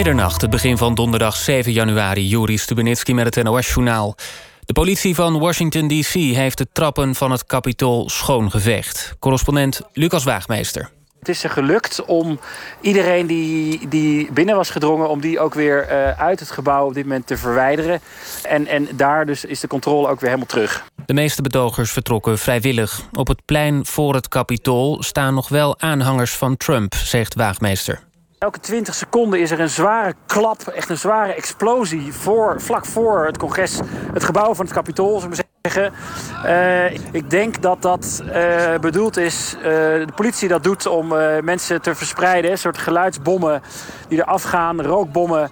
Middernacht, het begin van donderdag 7 januari. Juri Stubenitski met het NOS-journaal. De politie van Washington D.C. heeft de trappen van het Capitool schoongeveegd. Correspondent Lucas Waagmeester. Het is er gelukt om iedereen die, die binnen was gedrongen... om die ook weer uh, uit het gebouw op dit moment te verwijderen. En, en daar dus is de controle ook weer helemaal terug. De meeste betogers vertrokken vrijwillig. Op het plein voor het Capitool staan nog wel aanhangers van Trump, zegt Waagmeester. Elke 20 seconden is er een zware klap, echt een zware explosie... Voor, vlak voor het congres, het gebouw van het zeggen. Uh, ik denk dat dat uh, bedoeld is, uh, de politie dat doet om mensen te verspreiden. Een soort geluidsbommen die er afgaan, rookbommen.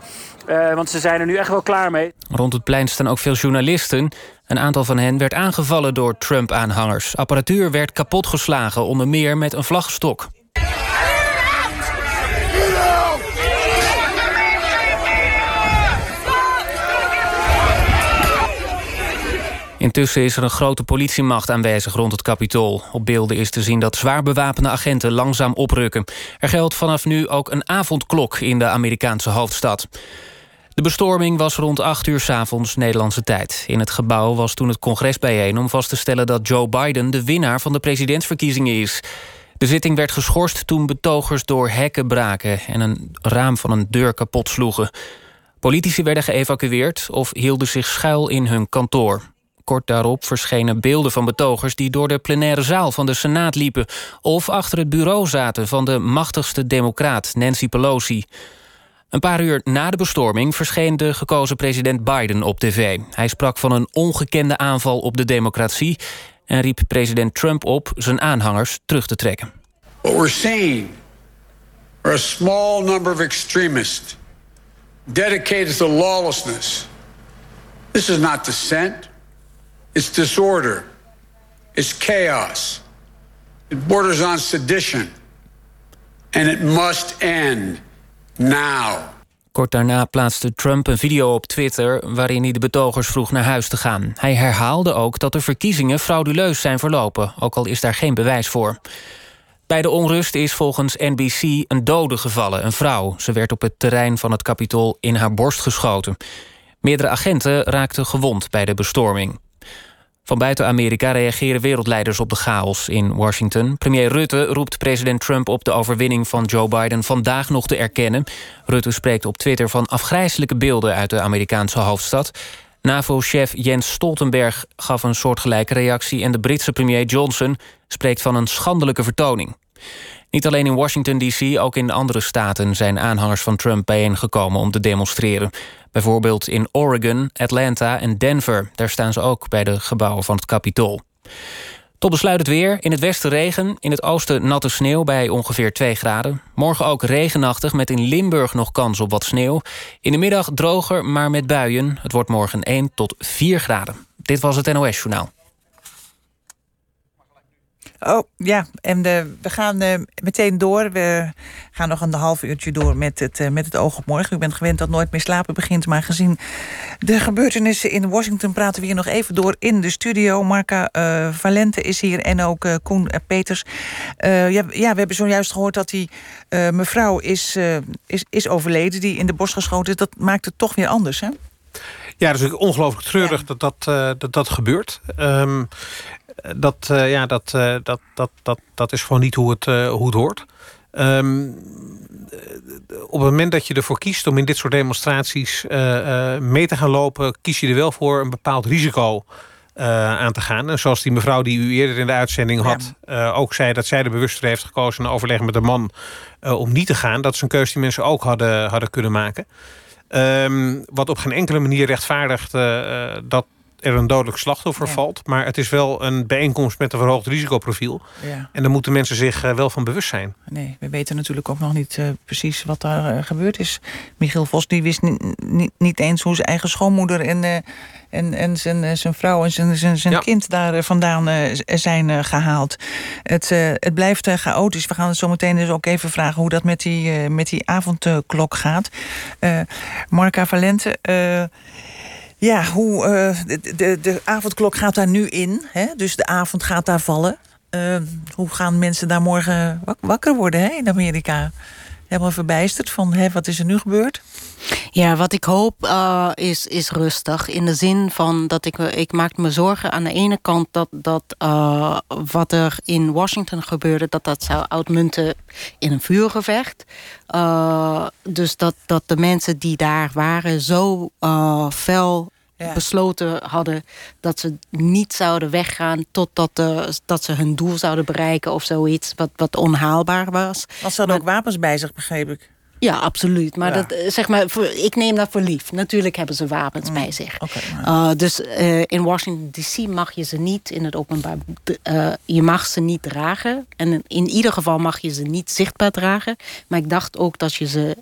want ze zijn er nu echt wel klaar mee. Rond het plein staan ook veel journalisten. Een aantal van hen werd aangevallen door Trump-aanhangers. Apparatuur werd kapotgeslagen, onder meer met een vlagstok. Intussen is er een grote politiemacht aanwezig rond het Capitool. Op beelden is te zien dat zwaar bewapende agenten langzaam oprukken. Er geldt vanaf nu ook een avondklok in de Amerikaanse hoofdstad. De bestorming was rond 8 uur s avonds Nederlandse tijd. In het gebouw was toen het congres bijeen om vast te stellen dat Joe Biden de winnaar van de presidentsverkiezingen is. De zitting werd geschorst toen betogers door hekken braken en een raam van een deur kapot sloegen. Politici werden geëvacueerd of hielden zich schuil in hun kantoor. Kort daarop verschenen beelden van betogers die door de plenaire zaal van de Senaat liepen of achter het bureau zaten van de machtigste democraat Nancy Pelosi. Een paar uur na de bestorming verscheen de gekozen president Biden op tv. Hij sprak van een ongekende aanval op de democratie en riep president Trump op zijn aanhangers terug te trekken. What we're seeing are a small number of extremists dedicated to lawlessness. This is not dissent. It's disorder. It's chaos. It borders on sedition. And it must end now. Kort daarna plaatste Trump een video op Twitter waarin hij de betogers vroeg naar huis te gaan. Hij herhaalde ook dat de verkiezingen frauduleus zijn verlopen, ook al is daar geen bewijs voor. Bij de onrust is volgens NBC een dode gevallen, een vrouw. Ze werd op het terrein van het Capitool in haar borst geschoten. Meerdere agenten raakten gewond bij de bestorming. Van buiten Amerika reageren wereldleiders op de chaos in Washington. Premier Rutte roept president Trump op de overwinning van Joe Biden vandaag nog te erkennen. Rutte spreekt op Twitter van afgrijzelijke beelden uit de Amerikaanse hoofdstad. NAVO-chef Jens Stoltenberg gaf een soortgelijke reactie... en de Britse premier Johnson spreekt van een schandelijke vertoning. Niet alleen in Washington D.C., ook in andere staten... zijn aanhangers van Trump bijeengekomen om te demonstreren. Bijvoorbeeld in Oregon, Atlanta en Denver. Daar staan ze ook bij de gebouwen van het Capitool. Tot besluit het weer. In het westen regen, in het oosten natte sneeuw bij ongeveer 2 graden. Morgen ook regenachtig met in Limburg nog kans op wat sneeuw. In de middag droger, maar met buien. Het wordt morgen 1 tot 4 graden. Dit was het NOS Journaal. Oh ja, en we gaan uh, meteen door. We gaan nog een half uurtje door met het, uh, met het oog op morgen. U bent gewend dat Nooit meer slapen begint. Maar gezien de gebeurtenissen in Washington praten we hier nog even door in de studio. Marca Valente is hier en ook Koen Peters. ja, ja, we hebben zojuist gehoord dat die mevrouw is, is, is overleden... die in de bos geschoten is. Dat maakt het toch weer anders, hè? Ja, dat is ongelooflijk treurig dat, dat, dat dat gebeurt. Um, dat, uh, ja, dat, uh, dat, dat, dat, dat is gewoon niet hoe het, hoe het hoort. Um, op het moment dat je ervoor kiest om in dit soort demonstraties mee te gaan lopen... kies je er wel voor een bepaald risico aan te gaan. En zoals die mevrouw die u eerder in de uitzending had... Ja. ook zei dat zij er bewust voor heeft gekozen... in overleg met de man om niet te gaan. Dat is een keuze die mensen ook hadden, hadden kunnen maken. Um, wat op geen enkele manier rechtvaardigt dat er een dodelijk slachtoffer valt. Maar het is wel een bijeenkomst met een verhoogd risicoprofiel. Ja. En daar moeten mensen zich uh, wel van bewust zijn. Nee, we weten natuurlijk ook nog niet uh, precies wat daar uh, gebeurd is. Michiel Vos die wist niet eens hoe zijn eigen schoonmoeder... en, en, en zijn, zijn vrouw en zijn, zijn, zijn ja. kind daar vandaan zijn gehaald. Het, het blijft chaotisch. We gaan het zo meteen dus ook even vragen... hoe dat met die, met die avondklok gaat. Marca Valente... Ja, hoe, uh, de, de, avondklok gaat daar nu in. Hè? Dus de avond gaat daar vallen. Uh, hoe gaan mensen daar morgen wakker worden hè, in Amerika? helemaal verbijsterd van hè, wat is er nu gebeurd? Ja, wat ik hoop uh, is, is rustig. In de zin van dat ik, ik maak me zorgen aan de ene kant dat, dat uh, wat er in Washington gebeurde, dat dat zou uitmunten in een vuurgevecht. Uh, dus dat, dat de mensen die daar waren zo fel ja. besloten hadden dat ze niet zouden weggaan totdat de, dat ze hun doel zouden bereiken of zoiets wat, wat onhaalbaar was. Ze hadden ook wapens bij zich, begreep ik. Ja, absoluut. Maar, Dat, eh, zeg maar ik neem dat voor lief. Natuurlijk hebben ze wapens bij mm, zich. uh, dus uh, in Washington D.C. mag je ze niet in het openbaar... Uh, je mag ze niet dragen. En in ieder geval mag je ze niet zichtbaar dragen. Maar ik dacht ook dat je ze...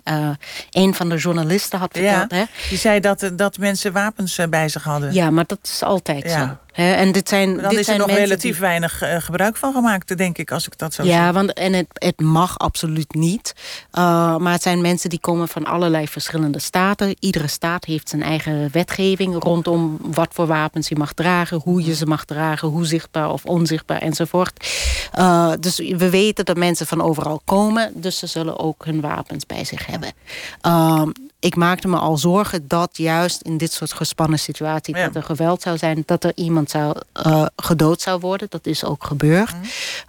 een van de journalisten had verteld. Ja, hè? Die zei dat, dat mensen wapens bij zich hadden. Ja, maar dat is altijd zo en dit zijn, dan dit is er nog relatief weinig uh, gebruik van gemaakt, denk ik, als ik dat zo ja, Ja, want en het, het mag absoluut niet. Uh, maar het zijn mensen die komen van allerlei verschillende staten. Iedere staat heeft zijn eigen wetgeving rondom wat voor wapens je mag dragen, hoe je ze mag dragen, hoe zichtbaar of onzichtbaar enzovoort. Uh, dus we weten dat mensen van overal komen, dus ze zullen ook hun wapens bij zich hebben. Ik maakte me al zorgen dat juist in dit soort gespannen situaties... dat er geweld zou zijn, dat er iemand zou, uh, gedood zou worden. Dat is ook gebeurd. Mhm.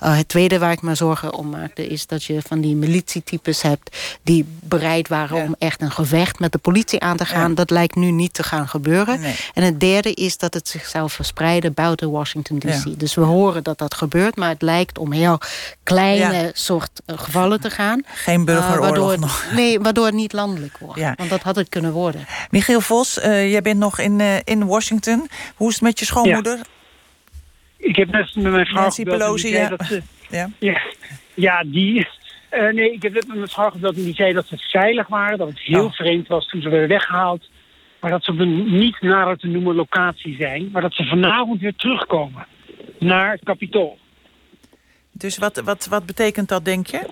Uh, het tweede waar ik me zorgen om maakte... is dat je van die militietypes hebt... die bereid waren om echt een gevecht met de politie aan te gaan. Dat lijkt nu niet te gaan gebeuren. En het derde is dat het zich zou verspreiden buiten Washington D.C. Dus we horen dat dat gebeurt, maar het lijkt om heel kleine soort uh, gevallen te gaan. Geen burgeroorlog waardoor, nog. Nee, waardoor het niet landelijk wordt. Ja. Want dat had het kunnen worden. Michiel Vos, uh, jij bent nog in, uh, in Washington. Hoe is het met je schoonmoeder? Ja. Ik heb net met mijn vrouw Nancy Pelosi, ja. Dat ze, ja. ja. Ja, die... Uh, nee, ik heb net met mijn vrouw gebeld en die zei dat ze veilig waren. Dat het heel oh. vreemd was toen ze werden weggehaald. Maar dat ze op een niet nader te noemen locatie zijn. Maar dat ze vanavond weer terugkomen naar het kapitool. Dus wat, wat, wat betekent dat, denk je?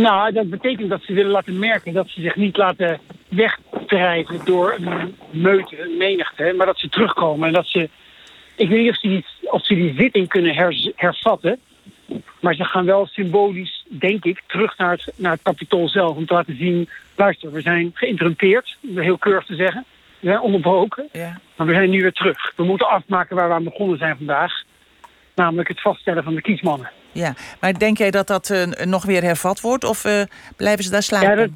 Nou, dat betekent dat ze willen laten merken dat ze zich niet laten wegdrijven door een meute, een menigte, maar dat ze terugkomen en dat ze. Ik weet niet of ze die, of ze die zitting kunnen her, hervatten, maar ze gaan wel symbolisch, denk ik, terug naar het, naar het kapitool zelf om te laten zien: luister, we zijn geïnterrumpeerd, om heel keurig te zeggen, we zijn onderbroken, ja. maar we zijn nu weer terug. We moeten afmaken waar we aan begonnen zijn vandaag, namelijk het vaststellen van de kiesmannen. Ja, maar denk jij dat dat uh, nog weer hervat wordt of uh, blijven ze daar slapen? Ja, dat,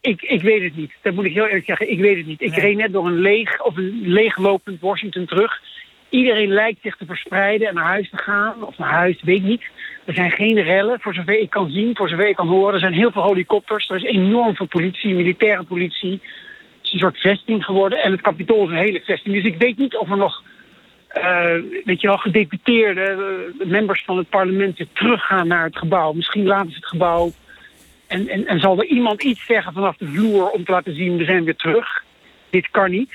ik, ik weet het niet. Dat moet ik heel eerlijk zeggen. Ik weet het niet. Ik reed net door een leeg of een leeglopend Washington terug. Iedereen lijkt zich te verspreiden en naar huis te gaan. Of naar huis, weet ik niet. Er zijn geen rellen, voor zover ik kan zien, voor zover ik kan horen. Er zijn heel veel helikopters. Er is enorm veel politie, militaire politie. Het is een soort vesting geworden. En het kapitool is een hele vesting. Dus ik weet niet of er nog uh, weet je wel, gedeputeerden, uh, members van het parlement weer teruggaan naar het gebouw. Misschien laten ze het gebouw. En, en, en zal er iemand iets zeggen vanaf de vloer om te laten zien, we zijn weer terug. Dit kan niet.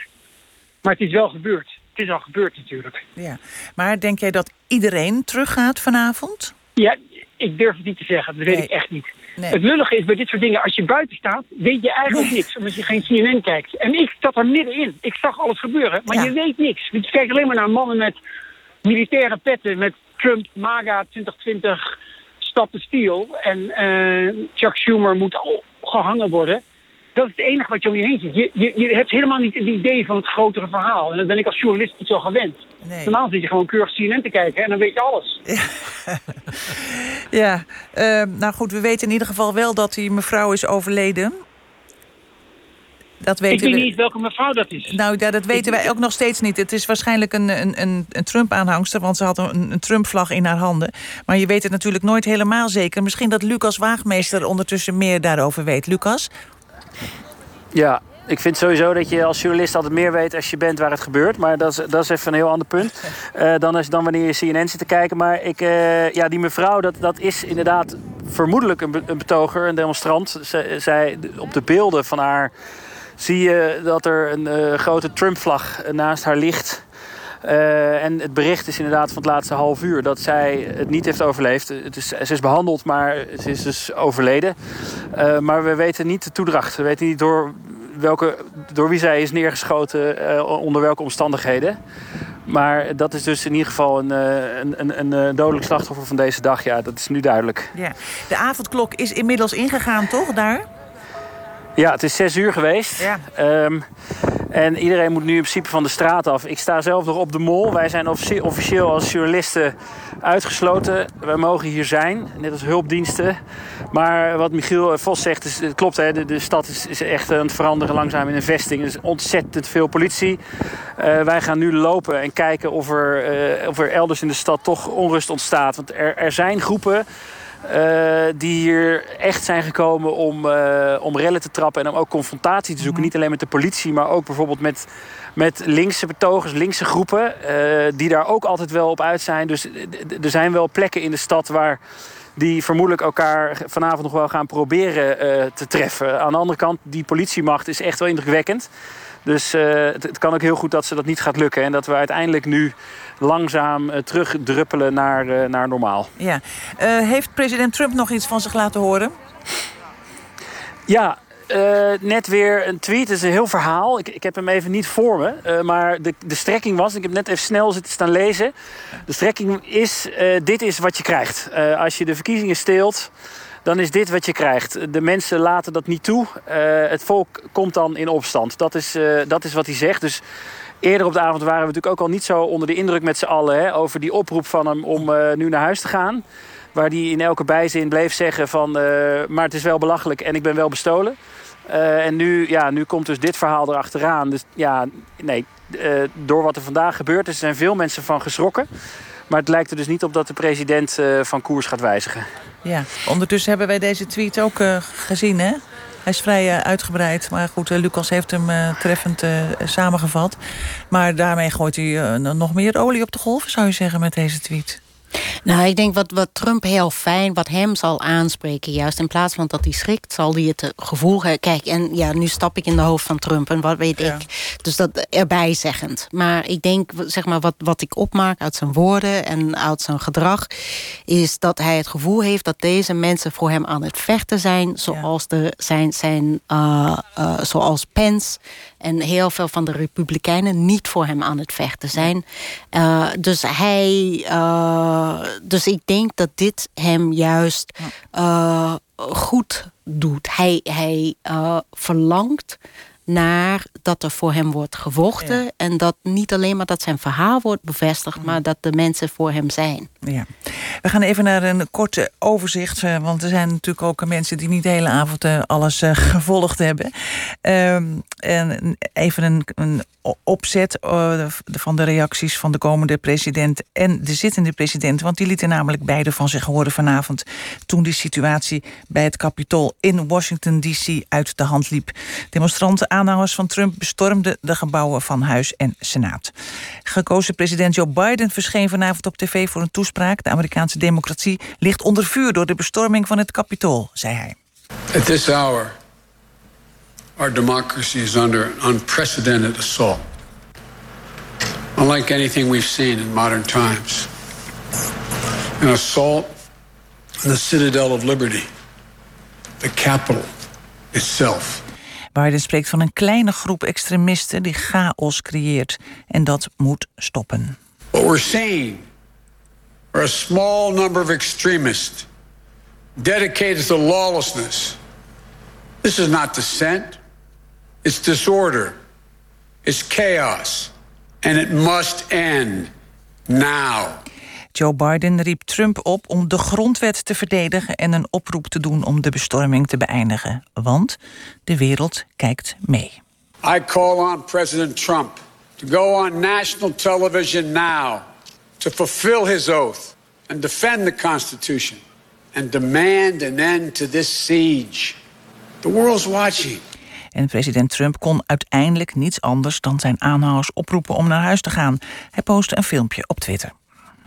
Maar het is wel gebeurd. Het is al gebeurd natuurlijk. Ja. Maar denk jij dat iedereen teruggaat vanavond? Ja, ik durf het niet te zeggen. Dat weet ik echt niet. Het lullige is bij dit soort dingen, als je buiten staat, weet je eigenlijk niks. Omdat je geen CNN kijkt. En ik zat er middenin. Ik zag alles gebeuren, maar je weet niks. Je kijkt alleen maar naar mannen met militaire petten. Met Trump, MAGA 2020, stappen stiel. En uh, Chuck Schumer moet gehangen worden. Dat is het enige wat je om je heen ziet. Je, je, je hebt helemaal niet het idee van het grotere verhaal. En dat ben ik als journalist niet zo gewend. Nee. Normaal zit je gewoon keurig CNN te kijken en dan weet je alles. Ja, uh, nou goed, we weten in ieder geval wel dat die mevrouw is overleden. Dat weten ik weet niet welke mevrouw dat is. Nou ja, dat weten wij ook nog steeds niet. Het is waarschijnlijk een, een, een, een Trump-aanhangster... want ze had een, een Trump-vlag in haar handen. Maar je weet het natuurlijk nooit helemaal zeker. Misschien dat Lucas Waagmeester ondertussen meer daarover weet. Lucas? Ja, ik vind sowieso dat je als journalist altijd meer weet als je bent waar het gebeurt. Maar dat is, dat is even een heel ander punt. Uh, dan, als, dan wanneer je CNN zit te kijken. Maar ik, uh, ja, die mevrouw, dat, dat is inderdaad vermoedelijk een, een betoger, een demonstrant. zij, op de beelden van haar zie je dat er een uh, grote Trump-vlag naast haar ligt. Uh, en het bericht is inderdaad van het laatste half uur dat zij het niet heeft overleefd. Het is, ze is behandeld, maar ze is dus overleden. Uh, maar we weten niet de toedracht. We weten niet door, welke, door wie zij is neergeschoten, uh, onder welke omstandigheden. Maar dat is dus in ieder geval een, een, een, een dodelijk slachtoffer van deze dag. Ja, dat is nu duidelijk. Ja. De avondklok is inmiddels ingegaan, toch, daar? Ja, het is zes uur geweest. Ja. Ehm, en iedereen moet nu in principe van de straat af. Ik sta zelf nog op de mol. Wij zijn officieel als journalisten uitgesloten. Wij mogen hier zijn, net als hulpdiensten. Maar wat Michiel Vos zegt, is, het klopt. Hè, de, de stad is, is, echt aan het veranderen langzaam in een vesting. Er is ontzettend veel politie. Uh, wij gaan nu lopen en kijken of er, uh, of er elders in de stad toch onrust ontstaat. Want er, er zijn groepen uh, die hier echt zijn gekomen om, uh, om rellen te trappen en om ook confrontatie te zoeken. Mhm. Niet alleen met de politie, maar ook bijvoorbeeld met, met linkse betogers, linkse groepen. Uh, die daar ook altijd wel op uit zijn. Dus er zijn wel plekken in de stad waar die vermoedelijk elkaar vanavond nog wel gaan proberen te treffen. Aan de andere kant, die politiemacht is echt wel indrukwekkend. Dus het, het, kan ook heel goed dat ze dat niet gaat lukken. En dat we uiteindelijk nu langzaam uh, terugdruppelen naar, uh, naar normaal. Ja. Uh, heeft president Trump nog iets van zich laten horen? Ja, net weer een tweet. Het is een heel verhaal. Ik, ik heb hem even niet voor me. maar de, de strekking was, ik heb net even snel zitten staan lezen. De strekking is, dit is wat je krijgt. als je de verkiezingen steelt, dan is dit wat je krijgt. De mensen laten dat niet toe. het volk komt dan in opstand. Dat is, dat is wat hij zegt. Dus Eerder op de avond waren we natuurlijk ook al niet zo onder de indruk met z'n allen... Hè, over die oproep van hem om uh, nu naar huis te gaan. Waar hij in elke bijzin bleef zeggen van... Maar het is wel belachelijk en ik ben wel bestolen. En nu, ja, nu komt dus dit verhaal erachteraan. Dus ja, nee, door wat er vandaag gebeurd is... zijn veel mensen van geschrokken. Maar het lijkt er dus niet op dat de president van koers gaat wijzigen. Ja, ondertussen hebben wij deze tweet ook gezien, hè? Hij is vrij uh, uitgebreid. Maar goed, Lucas heeft hem treffend samengevat. Maar daarmee gooit hij nog meer olie op de golven, zou je zeggen, met deze tweet. Nou, ik denk wat, wat Trump heel fijn, wat hem zal aanspreken... juist in plaats van dat hij schrikt, zal hij het gevoel... Kijk, en ja, nu stap ik in de hoofd van Trump en wat weet ik. Dus dat erbij zeggend. Maar ik denk, zeg maar, wat, wat ik opmaak uit zijn woorden... en uit zijn gedrag, is dat hij het gevoel heeft... dat deze mensen voor hem aan het vechten zijn... zoals, de, zijn, zijn, uh, uh, zoals Pence en heel veel van de Republikeinen niet voor hem aan het vechten zijn. Uh, dus hij. Uh, dus ik denk dat dit hem juist uh, goed doet. Hij, hij verlangt naar dat er voor hem wordt gevochten. En dat niet alleen maar dat zijn verhaal wordt bevestigd... maar dat de mensen voor hem zijn. Ja. We gaan even naar een korte overzicht. Eh, want er zijn natuurlijk ook mensen die niet de hele avond eh, alles eh, gevolgd hebben. Ehm, en even een, een opzet van de reacties van de komende president... en de zittende president. Want die lieten namelijk beide van zich horen vanavond... toen die situatie bij het Capitool in Washington D.C. uit de hand liep. Demonstranten aanhangers van Trump bestormden de gebouwen van Huis en Senaat. Gekozen president Joe Biden verscheen vanavond op tv voor een toespraak. De Amerikaanse democratie ligt onder vuur door de bestorming van het Capitool, zei hij. At this hour, our democracy is under an unprecedented assault. Unlike anything we've seen in modern times. An assault on the citadel of liberty, the capital itself. Biden spreekt van een kleine groep extremisten die chaos creëert. En dat moet stoppen. What we're seeing are a small number of extremists dedicated to lawlessness. This is not dissent. It's disorder. It's chaos. And it must end now. Joe Biden riep Trump op om de grondwet te verdedigen en een oproep te doen om de bestorming te beëindigen. Want de wereld kijkt mee. I call on President Trump to go on national television now to fulfill his oath and defend the Constitution and demand an end to this siege. The world's watching. En president Trump kon uiteindelijk niets anders dan zijn aanhangers oproepen om naar huis te gaan. Hij postte een filmpje op Twitter.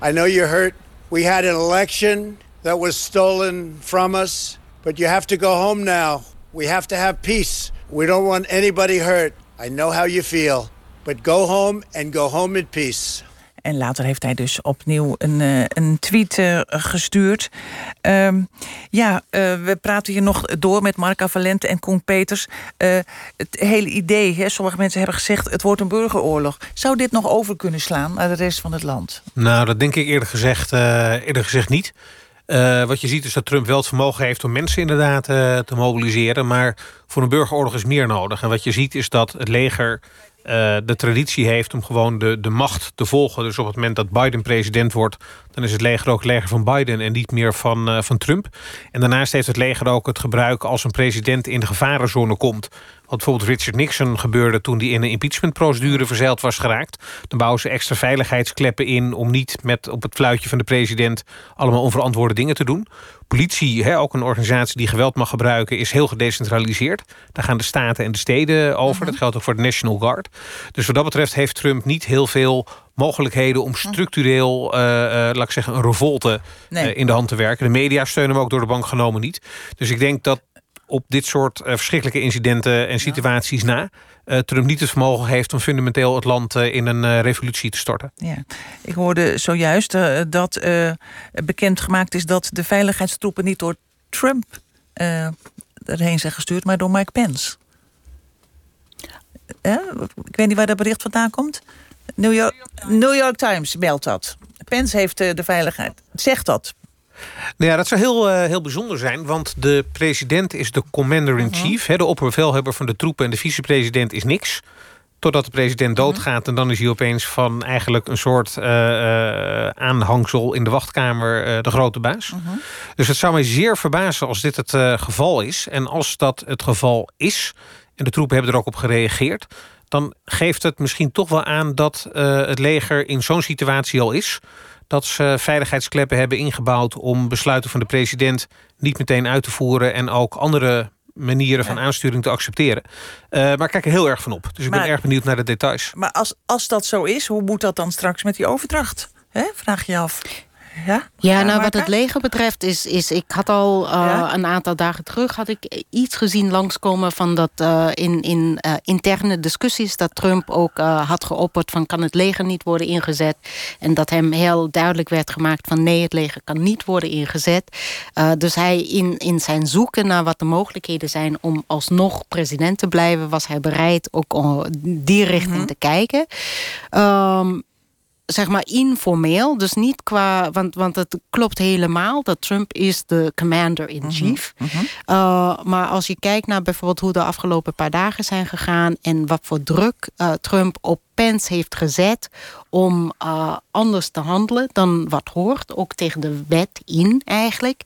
I know you're hurt. We had an election that was stolen from us, but you have to go home now. We have to have peace. We don't want anybody hurt. I know how you feel, but go home and go home in peace. En later heeft hij dus opnieuw een, uh, een tweet uh, gestuurd. Uh, ja, we praten hier nog door met Marca Valente en Koen Peters. het hele idee, hè, sommige mensen hebben gezegd... het wordt een burgeroorlog. Zou dit nog over kunnen slaan naar de rest van het land? Nou, dat denk ik eerder gezegd, eerder gezegd niet. Wat je ziet is dat Trump wel het vermogen heeft om mensen inderdaad te mobiliseren. Maar voor een burgeroorlog is meer nodig. En wat je ziet is dat het leger de traditie heeft om gewoon de, de macht te volgen. Dus op het moment dat Biden president wordt... dan is het leger ook het leger van Biden en niet meer van, uh, van Trump. En daarnaast heeft het leger ook het gebruik als een president in de gevarenzone komt. Wat bijvoorbeeld Richard Nixon gebeurde toen hij in een impeachmentprocedure verzeild was geraakt. Dan bouwen ze extra veiligheidskleppen in om niet met op het fluitje van de president allemaal onverantwoorde dingen te doen. Politie, hè, ook een organisatie die geweld mag gebruiken, is heel gedecentraliseerd. Daar gaan de staten en de steden over. Mhm. Dat geldt ook voor de National Guard. Dus wat dat betreft heeft Trump niet heel veel mogelijkheden om structureel, uh, uh, laat ik zeggen, een revolte nee. uh, in de hand te werken. De media steunen hem ook door de bank genomen niet. Dus ik denk dat op dit soort verschrikkelijke incidenten en situaties ja. na... Uh, Trump niet het vermogen heeft om fundamenteel het land uh, in een uh, revolutie te storten. Ja. Ik hoorde zojuist dat bekend gemaakt is dat de veiligheidstroepen niet door Trump erheen zijn gestuurd, maar door Mike Pence. Ik weet niet waar dat bericht vandaan komt. New York, New York Times meldt dat. Pence heeft de veiligheid. Zegt dat. Nou ja, dat zou heel, uh, heel bijzonder zijn, want de president is de commander-in-chief. Uh -huh. De opperbevelhebber van de troepen en de vicepresident is niks. Totdat de president doodgaat en dan is hij opeens van eigenlijk een soort uh, uh, aanhangsel in de wachtkamer uh, de grote baas. -huh. Dus het zou mij zeer verbazen als dit het geval is. En als dat het geval is, en de troepen hebben er ook op gereageerd, dan geeft het misschien toch wel aan dat het leger in zo'n situatie al is dat ze veiligheidskleppen hebben ingebouwd... om besluiten van de president niet meteen uit te voeren... en ook andere manieren van aansturing te accepteren. Uh, maar ik kijk er heel erg van op. Dus ik maar, ben erg benieuwd naar de details. Maar als, als dat zo is, hoe moet dat dan straks met die overdracht? He? Vraag je af. Ja, ja nou wat het leger betreft is, is ik had al uh, ja? een aantal dagen terug had ik iets gezien langskomen van dat uh, in, in uh, interne discussies dat Trump ook had geopperd van kan het leger niet worden ingezet en dat hem heel duidelijk werd gemaakt van nee het leger kan niet worden ingezet. dus hij in, in zijn zoeken naar wat de mogelijkheden zijn om alsnog president te blijven was hij bereid ook die richting mm -hmm. te kijken. Um, zeg maar informeel, dus niet qua... Want, want het klopt helemaal dat Trump is de commander-in-chief. Mm -hmm. uh, maar als je kijkt naar bijvoorbeeld hoe de afgelopen paar dagen zijn gegaan... en wat voor druk uh, Trump op Pence heeft gezet om uh, anders te handelen dan wat hoort. Ook tegen de wet in eigenlijk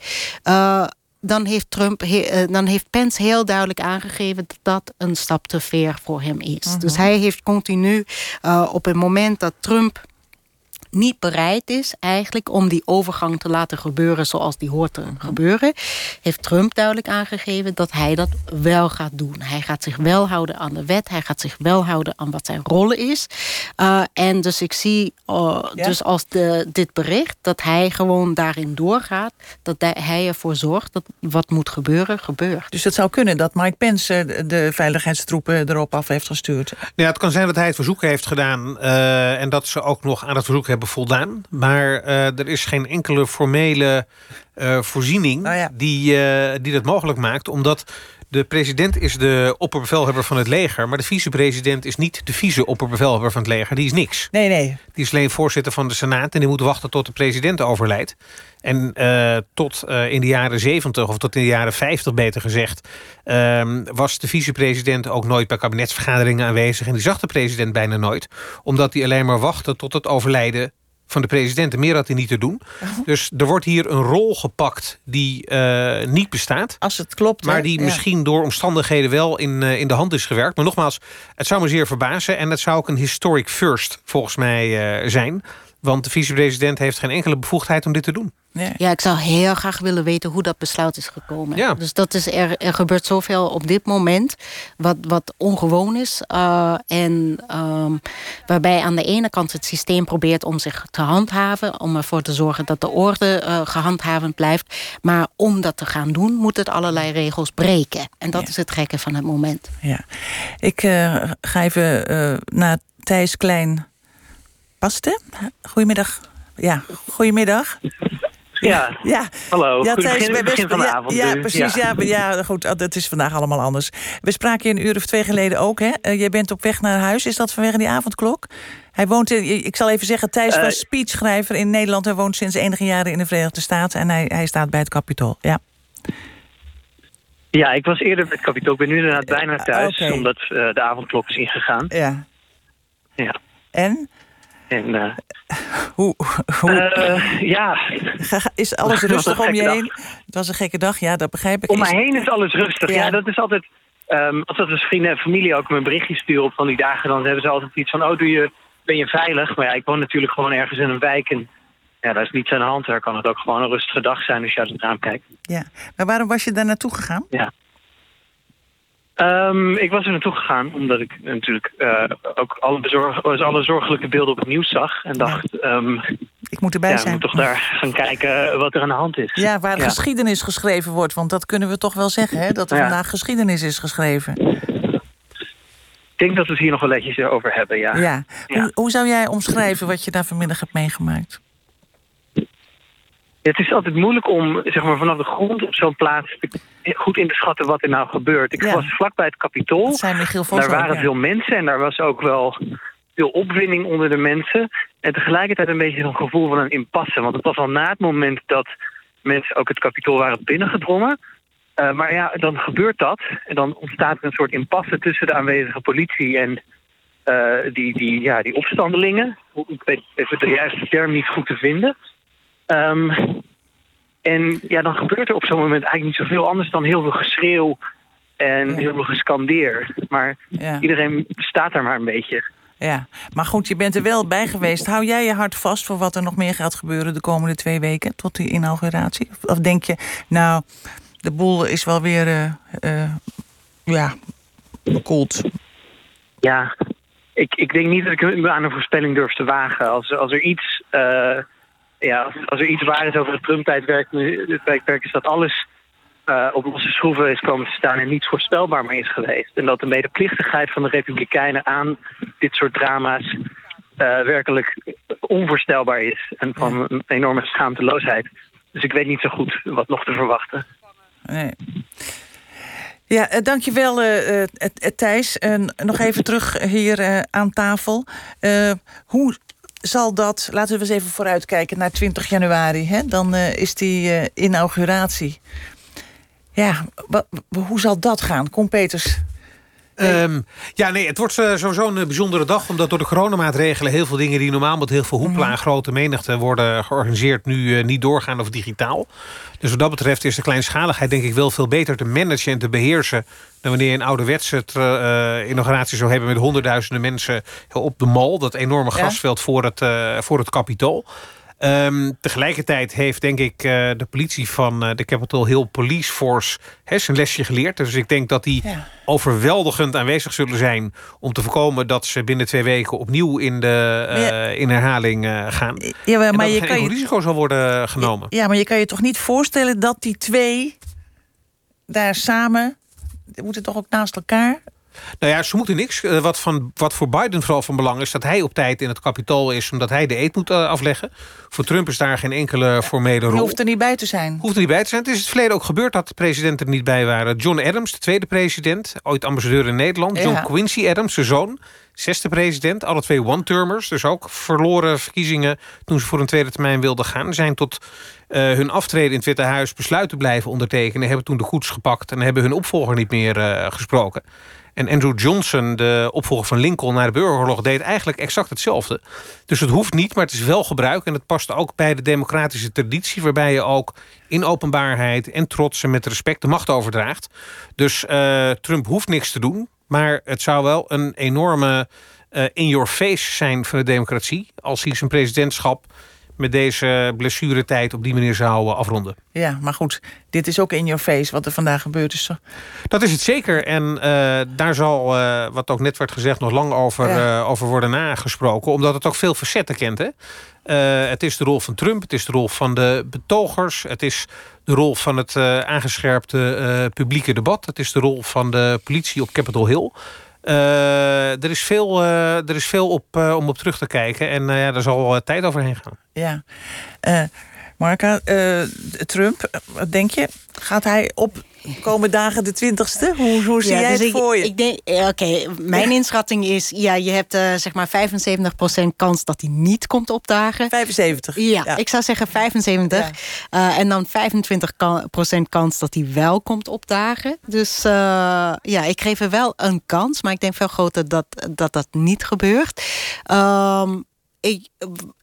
dan heeft, Trump, he, dan heeft Pence heel duidelijk aangegeven dat dat een stap te ver voor hem is. -huh. Dus hij heeft continu op het moment dat Trump niet bereid is eigenlijk om die overgang te laten gebeuren zoals die hoort te gebeuren, heeft Trump duidelijk aangegeven dat hij dat wel gaat doen. Hij gaat zich wel houden aan de wet, hij gaat zich wel houden aan wat zijn rol is. Uh, en dus ik zie uh, ja? dus als de, dit bericht dat hij gewoon daarin doorgaat, dat hij ervoor zorgt dat wat moet gebeuren, gebeurt. Dus het zou kunnen dat Mike Pence de veiligheidstroepen erop af heeft gestuurd? Ja, het kan zijn dat hij het verzoek heeft gedaan uh, en dat ze ook nog aan het verzoek hebben voldaan. Maar uh, er is geen enkele formele uh, voorziening oh ja. die, uh, die dat mogelijk maakt. Omdat de president is de opperbevelhebber van het leger... maar de vicepresident is niet de vice-opperbevelhebber van het leger. Die is niks. Nee, nee. Die is alleen voorzitter van de Senaat... en die moet wachten tot de president overlijdt. En uh, tot uh, in de jaren 70, of tot in de jaren 50 beter gezegd... Uh, was de vicepresident ook nooit bij kabinetsvergaderingen aanwezig... en die zag de president bijna nooit. Omdat hij alleen maar wachtte tot het overlijden van de president. Meer had hij niet te doen. Oh. Dus er wordt hier een rol gepakt die uh, niet bestaat. Als het klopt. Maar die misschien door omstandigheden wel in, uh, in de hand is gewerkt. Maar nogmaals, het zou me zeer verbazen. En het zou ook een historic first volgens mij uh, zijn. Want de vicepresident heeft geen enkele bevoegdheid om dit te doen. Ja. ja, ik zou heel graag willen weten hoe dat besluit is gekomen. Ja. Dus dat is er, er gebeurt zoveel op dit moment, wat, wat ongewoon is. Uh, en um, waarbij aan de ene kant het systeem probeert om zich te handhaven, om ervoor te zorgen dat de orde uh, gehandhavend blijft. Maar om dat te gaan doen, moet het allerlei regels breken. En dat ja. is het gekke van het moment. Ja. Ik uh, ga even naar Thijs Klein Paste? Goedemiddag. Ja, goedemiddag. Ja, ja. hallo. Ja, Thijs, begin, begin van de ja, avond. Ja, dus, precies. Ja. Ja, goed, oh, dat is vandaag allemaal anders. We spraken je een uur of twee geleden ook. Hè? Uh, jij bent op weg naar huis. Is dat vanwege die avondklok? Hij woont in, ik zal even zeggen, Thijs uh, was speechschrijver in Nederland. Hij woont sinds enige jaren in de Verenigde Staten. En hij, hij staat bij het Capitool. Ja. Ja, ik was eerder bij het Capitool. Ik ben nu inderdaad bijna thuis, okay. omdat de avondklok is ingegaan. Ja. Ja. En? En, uh, hoe, hoe uh, ja. Is alles rustig om je heen? Het was een gekke dag, ja, dat begrijp ik. Om mij heen is alles rustig. Ja, ja dat is altijd. Um, als dat vrienden en familie ook mijn berichtjes sturen op van die dagen, dan hebben ze altijd iets van: oh, doe je, ben je veilig? Maar ja, ik woon natuurlijk gewoon ergens in een wijk en ja, daar is niets aan de hand. Daar kan het ook gewoon een rustige dag zijn als je uit het raam kijkt. Ja, maar waarom was je daar naartoe gegaan? Ja. Um, ik was er naartoe gegaan omdat ik natuurlijk uh, ook alle, bezorg, alle zorgelijke beelden op het nieuws zag. En dacht, um, ik moet erbij ja, zijn. Ik moet toch daar gaan kijken wat er aan de hand is. Ja, waar ja. geschiedenis geschreven wordt. Want dat kunnen we toch wel zeggen, hè? Dat er vandaag geschiedenis is geschreven. Ik denk dat we het hier nog wel netjes over hebben, ja. ja. Hoe, hoe zou jij omschrijven wat je daar vanmiddag hebt meegemaakt? Het is altijd moeilijk om zeg maar, vanaf de grond op zo'n plaats goed in te schatten wat er nou gebeurt. Ik Ja. was vlakbij het Vos Daar waren ja. veel mensen en daar was ook wel veel opwinding onder de mensen. En tegelijkertijd een beetje zo'n gevoel van een impasse. Want het was al na het moment dat mensen ook het Capitool waren binnengedrongen. Eh, maar ja, dan gebeurt dat. En dan ontstaat er een soort impasse tussen de aanwezige politie en eh, die, die, ja, die opstandelingen. Ik weet even de juiste term niet goed te vinden. Ehm, en ja, dan gebeurt er op zo'n moment eigenlijk niet zoveel anders dan heel veel geschreeuw en heel veel gescandeer. Maar Ja. iedereen staat daar maar een beetje. Ja, maar goed, je bent er wel bij geweest. Hou jij je hart vast voor wat er nog meer gaat gebeuren de komende twee weken tot die inauguratie? Of- denk je, nou, de boel is wel weer, eh, ja, bekoeld. Ja, ik, ik denk niet dat ik me aan een voorspelling durf te wagen. Als, als er iets. eh, ja, als, als er iets waar is over het Trump-tijdperk, is dat alles eh, op losse schroeven is komen te staan en niets voorspelbaar meer is geweest. En dat de medeplichtigheid van de Republikeinen aan dit soort drama's eh, werkelijk onvoorstelbaar is. En van een enorme schaamteloosheid. Dus ik weet niet zo goed wat nog te verwachten. Nee. Ja, eh, dankjewel eh, Thijs. En nog even terug hier aan tafel. Hoe zal dat, laten we eens even vooruitkijken naar 20 januari. Hè? Dan eh, is die eh, inauguratie. Ja, hoe zal dat gaan? Kom Peters. Ehm, ja, nee, het wordt eh, sowieso een eh, bijzondere dag... omdat door de coronamaatregelen heel veel dingen... die normaal met heel veel hoepla en grote menigte worden georganiseerd... nu eh, niet doorgaan of digitaal. Dus wat dat betreft is de kleinschaligheid denk ik wel veel beter te managen en te beheersen... dan wanneer je een ouderwetse eh, inauguratie zou hebben... met honderdduizenden mensen op de Mall. Dat enorme Ja. grasveld voor het, voor het Capitool. Ehm, tegelijkertijd heeft denk ik eh, de politie van eh, de Capitol Hill Police Force zijn lesje geleerd. Dus ik denk dat die Ja. overweldigend aanwezig zullen zijn... om te voorkomen dat ze binnen twee weken opnieuw in, de, eh, Ja. in herhaling gaan. Ja, maar, en maar dat je kan je, risico zal worden genomen. ja, maar je kan je toch niet voorstellen dat die twee daar samen... moeten toch ook naast elkaar? Nou ja, ze moeten niks. Eh, Wat, van, wat voor Biden vooral van belang is... dat hij op tijd in het kapitool is... omdat hij de eet moet eh, afleggen. Voor Trump is daar geen enkele formele rol. hoeft er niet bij te zijn. Hoeft er niet bij te zijn. Het is het verleden ook gebeurd dat de presidenten er niet bij waren. John Adams, de tweede president, ooit ambassadeur in Nederland. Ja. John Quincy Adams, zijn zoon, zesde president. Alle twee one-termers, dus ook verloren verkiezingen... toen ze voor een tweede termijn wilden gaan. Zijn tot eh, hun aftreden in het Witte Huis besluiten blijven ondertekenen. Hebben toen de koets gepakt en hebben hun opvolger niet meer gesproken. En Andrew Johnson, de opvolger van Lincoln na de burgeroorlog... deed eigenlijk exact hetzelfde. Dus het hoeft niet, maar het is wel gebruik. En het past ook bij de democratische traditie... waarbij je ook in openbaarheid en trots en met respect de macht overdraagt. Dus eh, Trump hoeft niks te doen. Maar het zou wel een enorme eh, in-your-face zijn van de democratie... als hij zijn presidentschap met deze blessuretijd op die manier zou eh, afronden. Ja, maar goed, dit is ook in your face wat er vandaag gebeurd is. Dat is het zeker. En eh, daar zal, eh, wat ook net werd gezegd, nog lang over, Ja. over worden nagesproken. Omdat het ook veel facetten kent. Hè? Het is de rol van Trump, het is de rol van de betogers... het is de rol van het aangescherpte publieke debat... het is de rol van de politie op Capitol Hill... er, is veel, er is veel op, om op terug te kijken. En ja, daar zal tijd overheen gaan. Ja. Marka, Trump, wat denk je? Gaat hij op komende dagen de twintigste? Hoe, hoe zie jij dus het voor je? Ik denk, oké, mijn inschatting is... ja, je hebt uh, zeg maar 75% kans dat hij niet komt opdagen. 75? Ja, ik zou zeggen 75. Ja. Uh, en dan 25% kans dat hij wel komt opdagen. Dus uh, ja, ik geef er wel een kans. Maar ik denk veel groter dat dat, dat niet gebeurt. Um, ik,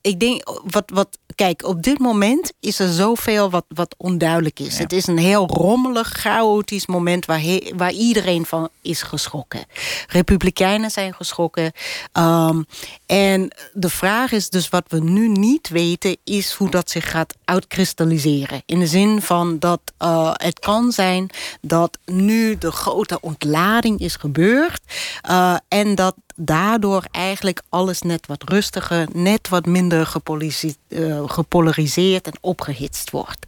ik denk, wat, wat, kijk, op dit moment is er zoveel wat, wat onduidelijk is. Het is een heel rommelig, chaotisch moment waar, waar iedereen van is geschrokken. Republikeinen zijn geschrokken. Um, en de vraag is dus, wat we nu niet weten, is hoe dat zich gaat uitkristalliseren. In de zin van dat uh, het kan zijn dat nu de grote ontlading is gebeurd. Uh, en dat daardoor eigenlijk alles net wat rustiger, net wat minder uh, gepolariseerd en opgehitst wordt.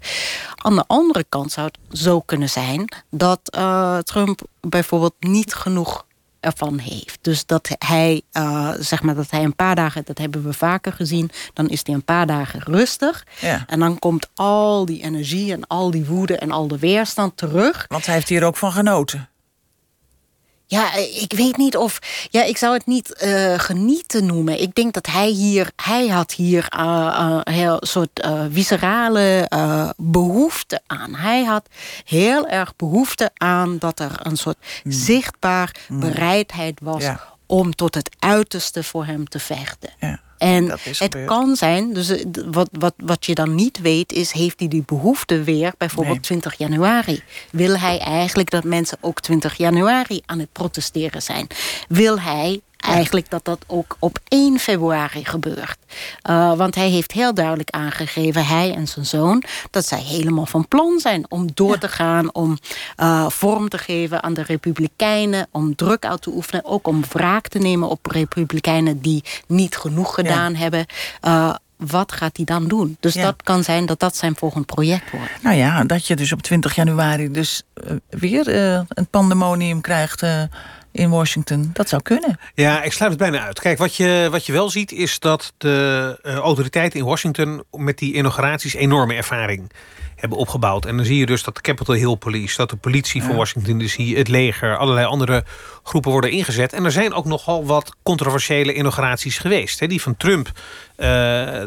Aan de andere kant zou het zo kunnen zijn dat uh, Trump bijvoorbeeld niet genoeg ervan heeft. Dus dat hij, uh, zeg maar, dat hij een paar dagen, dat hebben we vaker gezien, dan is hij een paar dagen rustig. Ja. En dan komt al die energie en al die woede en al de weerstand terug. Want hij heeft hier ook van genoten. Ja, ik weet niet of. Ja, ik zou het niet uh, genieten noemen. Ik denk dat hij hier. Hij had hier uh, uh, heel soort viscerale behoefte aan. Hij had heel erg behoefte aan dat er een soort mm. zichtbaar mm. bereidheid was om tot het uiterste voor hem te vechten. Ja. En het kan zijn, dus eh, wat, wat, wat je dan niet weet, is: heeft hij die behoefte weer, bijvoorbeeld 20 januari? Wil hij eigenlijk dat mensen ook 20 januari aan het protesteren zijn? Wil hij eigenlijk dat dat ook op 1 februari gebeurt. Uh, want hij heeft heel duidelijk aangegeven, hij en zijn zoon, dat zij helemaal van plan zijn om door te gaan, om uh, vorm te geven aan de Republikeinen, om druk uit te oefenen, ook om wraak te nemen op Republikeinen die niet genoeg gedaan hebben. Uh, wat gaat hij dan doen? Dus dat kan zijn dat dat zijn volgend project wordt. Nou ja, dat je dus op 20 januari dus weer een pandemonium krijgt in Washington. Dat zou kunnen. Ja, ik sluit het bijna uit. Kijk, wat je, wat je wel ziet is dat de uh, autoriteiten in Washington... met die inauguraties enorme ervaring hebben opgebouwd. En dan zie je dus dat de Capitol Hill Police... dat de politie van Washington DC, het leger... allerlei andere groepen worden ingezet. En er zijn ook nogal wat controversiële inauguraties geweest. Die van Trump uh,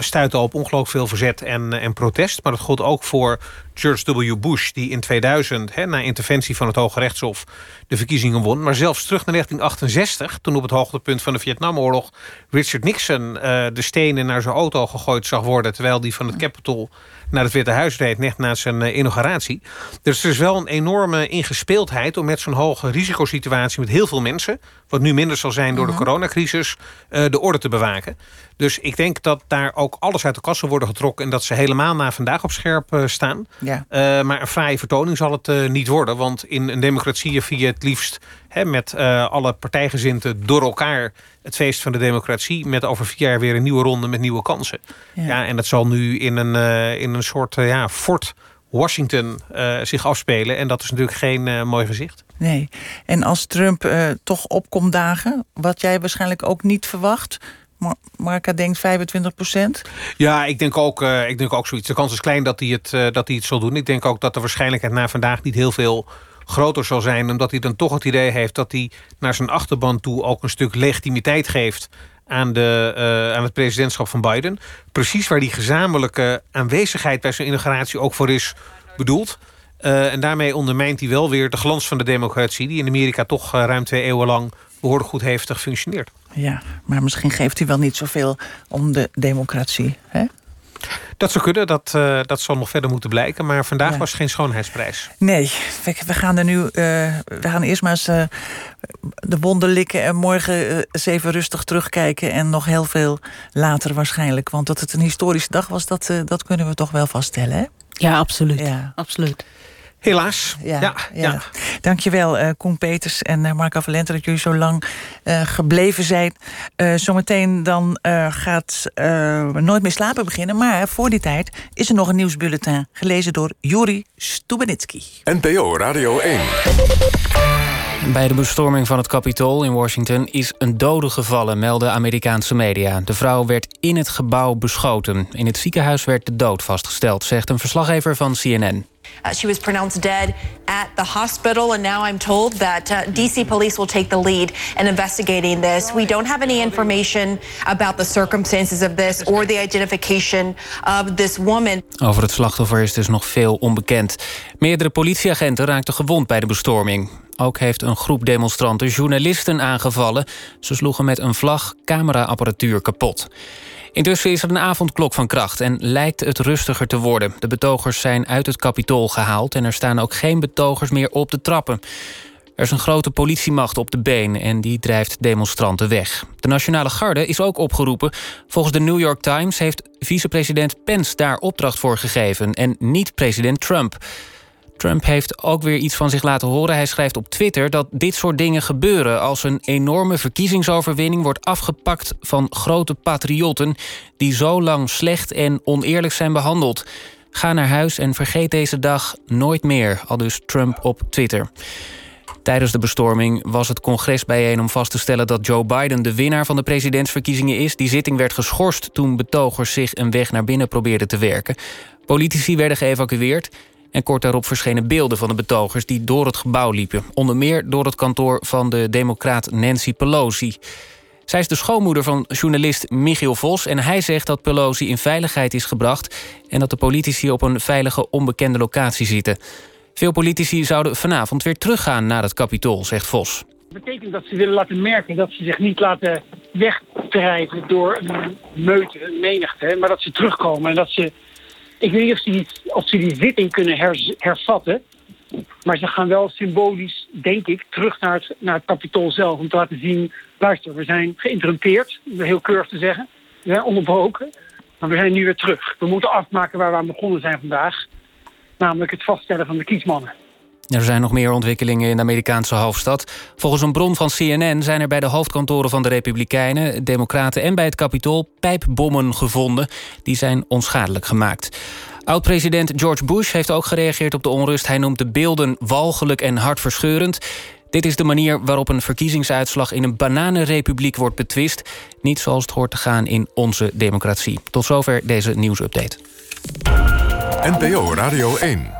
stuitte op ongelooflijk veel verzet en, en protest. Maar dat gold ook voor George W. Bush... die in 2000, hè, na interventie van het Hoge Rechtshof... de verkiezingen won. Maar zelfs terug naar 1968... toen op het hoogtepunt van de Vietnamoorlog... Richard Nixon de stenen naar zijn auto gegooid zag worden... terwijl die van het Capitol naar het Witte Huis reed... net na zijn inauguratie. Dus er is wel een enorme ingespeeldheid... om met zo'n hoge risicosituatie met heel veel mensen... wat nu minder zal zijn door de mhm. coronacrisis... de orde te bewaken. Dus ik denk dat daar ook alles uit de kassen worden getrokken... en dat ze helemaal na vandaag op scherp uh, staan. Ja. Uh, maar een fraaie vertoning zal het uh, niet worden. Want in een democratie je het liefst... Hè, met alle partijgezinten door elkaar het feest van de democratie... met over vier jaar weer een nieuwe ronde met nieuwe kansen. Ja, ja en dat zal nu in een, in een soort ja, fort Washington zich afspelen. En dat is natuurlijk geen mooi gezicht. Nee. En als Trump toch opkomt dagen... wat jij waarschijnlijk ook niet verwacht Marca denkt 25 procent? Ja, ik denk, ook, ik denk ook zoiets. De kans is klein dat hij, het, dat hij het zal doen. Ik denk ook dat de waarschijnlijkheid na vandaag niet heel veel groter zal zijn. Omdat hij dan toch het idee heeft dat hij naar zijn achterban toe... ook een stuk legitimiteit geeft aan, de, uh, aan het presidentschap van Biden. Precies waar die gezamenlijke aanwezigheid bij zijn inauguratie ook voor is bedoeld. Uh, en daarmee ondermijnt hij wel weer de glans van de democratie... die in Amerika toch ruim twee eeuwen lang behoorlijk goed heeft gefunctioneerd. Ja, maar misschien geeft hij wel niet zoveel om de democratie. Hè? Dat zou kunnen, dat, uh, dat zal nog verder moeten blijken. Maar vandaag was geen schoonheidsprijs. Nee, we, we gaan er nu. Uh, we gaan eerst maar eens uh, de wonden likken. En morgen eens even rustig terugkijken. En nog heel veel later waarschijnlijk. Want dat het een historische dag was, dat, dat kunnen we toch wel vaststellen. Hè? Ja, absoluut. Ja. absoluut. Helaas. Ja, ja, ja. Dankjewel, uh, Koen Peters en uh, Marco Valente... dat jullie zo lang uh, gebleven zijn. zometeen dan gaat Nooit meer slapen beginnen. Maar voor die tijd is er nog een nieuwsbulletin... gelezen door Juri Stubenitski. NPO Radio 1. Bij de bestorming van het Capitool in Washington is een dode gevallen, melden Amerikaanse media. De vrouw werd in het gebouw beschoten. In het ziekenhuis werd de dood vastgesteld, zegt een verslaggever van CNN. Uh, she was pronounced dead at the hospital, and now I'm told that uh, DC police will take the lead in investigating this. We don't have any information about the circumstances of this or the identification of this woman. Over het slachtoffer is dus nog veel onbekend. Meerdere politieagenten raakten gewond bij de bestorming. Ook heeft een groep demonstranten journalisten aangevallen. Ze sloegen met een vlag cameraapparatuur kapot. Intussen is er een avondklok van kracht en lijkt het rustiger te worden. De betogers zijn uit het kapitool gehaald... en er staan ook geen betogers meer op de trappen. Er is een grote politiemacht op de been en die drijft demonstranten weg. De Nationale Garde is ook opgeroepen. Volgens de New York Times heeft vicepresident Pence daar opdracht voor gegeven... en niet president Trump. Trump heeft ook weer iets van zich laten horen. Hij schrijft op Twitter dat dit soort dingen gebeuren... als een enorme verkiezingsoverwinning wordt afgepakt van grote patriotten... die zo lang slecht en oneerlijk zijn behandeld. Ga naar huis en vergeet deze dag nooit meer, al dus Trump op Twitter. Tijdens de bestorming was het congres bijeen om vast te stellen dat Joe Biden de winnaar van de presidentsverkiezingen is. Die zitting werd geschorst toen betogers zich een weg naar binnen probeerden te werken. Politici werden geëvacueerd. En kort daarop verschenen beelden van de betogers die door het gebouw liepen. Onder meer door het kantoor van de democraat Nancy Pelosi. Zij is de schoonmoeder van journalist Michiel Vos... en hij zegt dat Pelosi in veiligheid is gebracht... en dat de politici op een veilige, onbekende locatie zitten. Veel politici zouden vanavond weer teruggaan naar het kapitool, zegt Vos. Dat betekent dat ze willen laten merken dat ze zich niet laten wegdrijven... door een meute, een menigte, maar dat ze terugkomen... en dat ze ik weet niet of ze die, of ze die zitting kunnen hervatten. Maar ze gaan wel symbolisch, denk ik, terug naar het, naar zelf. Om te laten zien, luister, we zijn geïnterrumpeerd. Om heel keurig te zeggen. Onderbroken. Maar we zijn nu weer terug. We moeten afmaken waar we aan begonnen zijn vandaag. Namelijk het vaststellen van de kiesmannen. Er zijn nog meer ontwikkelingen in de Amerikaanse hoofdstad. Volgens een bron van CNN zijn er bij de hoofdkantoren van de Republikeinen, Democraten en bij het Capitool pijpbommen gevonden. Die zijn onschadelijk gemaakt. Oud-president George Bush heeft ook gereageerd op de onrust. Hij noemt de beelden walgelijk en hartverscheurend. Dit is de manier waarop een verkiezingsuitslag in een bananenrepubliek wordt betwist. Niet zoals het hoort te gaan in onze democratie. Tot zover deze nieuwsupdate. NPO Radio 1.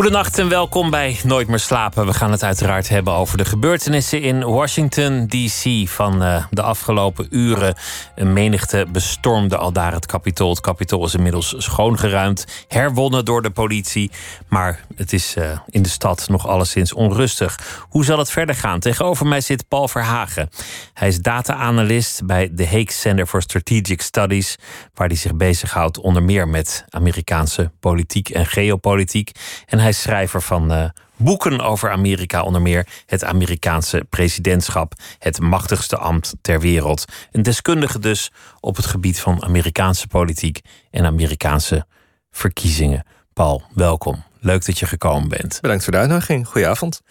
Goedenacht en welkom bij Nooit meer slapen. We gaan het uiteraard hebben over de gebeurtenissen in Washington DC van uh, de afgelopen uren. Een menigte bestormde al daar het kapitool. Het kapitool is inmiddels schoongeruimd, herwonnen door de politie. Maar het is uh, in de stad nog alleszins onrustig. Hoe zal het verder gaan? Tegenover mij zit Paul Verhagen. Hij is data-analyst bij de Hague Center for Strategic Studies, waar hij zich bezighoudt onder meer met Amerikaanse politiek en geopolitiek. En hij is schrijver van uh, boeken over Amerika, onder meer het Amerikaanse presidentschap, het machtigste ambt ter wereld. Een deskundige dus op het gebied van Amerikaanse politiek en Amerikaanse verkiezingen. Paul, welkom. Leuk dat je gekomen bent. Bedankt voor de uitnodiging. Goedenavond.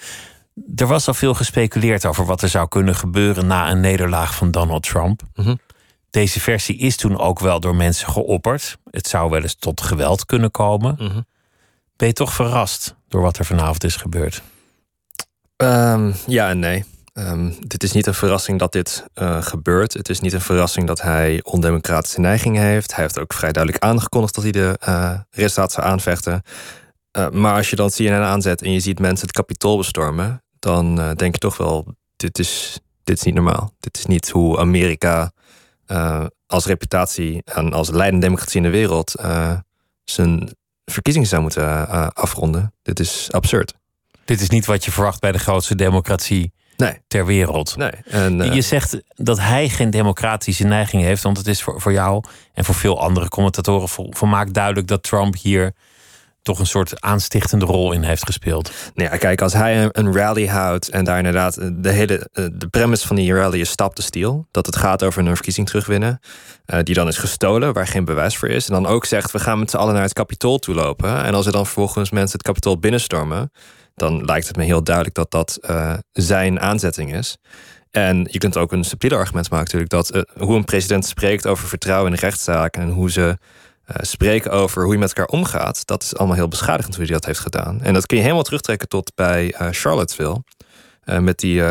Er was al veel gespeculeerd over wat er zou kunnen gebeuren na een nederlaag van Donald Trump. Mhm. Deze versie is toen ook wel door mensen geopperd. Het zou wel eens tot geweld kunnen komen. Mhm. Ben je toch verrast door wat er vanavond is gebeurd? Ehm, ja en nee. Um, dit is niet een verrassing dat dit uh, gebeurt. Het is niet een verrassing dat hij ondemocratische neigingen heeft. Hij heeft ook vrij duidelijk aangekondigd dat hij de uh, resultaten zou aanvechten. Uh, maar als je dan CNN aanzet en je ziet mensen het kapitool bestormen, dan denk je toch wel: dit is, dit is niet normaal. Dit is niet hoe Amerika als reputatie en als leidende democratie in de wereld zijn verkiezingen zou moeten uh, afronden. Dit is absurd. Dit is niet wat je verwacht bij de grootste democratie nee. ter wereld. Nee. En, uh, je zegt dat hij geen democratische neiging heeft, want het is voor, voor jou en voor veel andere commentatoren volmaakt duidelijk dat Trump hier toch een soort aanstichtende rol in heeft gespeeld. Nou ja, kijk, als hij een rally houdt en daar inderdaad de hele de premise van die rally is stap de stiel, dat het gaat over een verkiezing terugwinnen, uh, die dan is gestolen, waar geen bewijs voor is, en dan ook zegt we gaan met z'n allen naar het kapitool toe lopen, en als er dan vervolgens mensen het kapitool binnenstormen, dan lijkt het me heel duidelijk dat dat eh, zijn aanzetting is. En je kunt ook een subtiele argument maken natuurlijk... dat eh, hoe een president spreekt over vertrouwen in rechtszaken... en hoe ze spreken over hoe je met elkaar omgaat... dat is allemaal heel beschadigend hoe hij dat heeft gedaan. En dat kun je helemaal terugtrekken tot bij Charlottesville... met die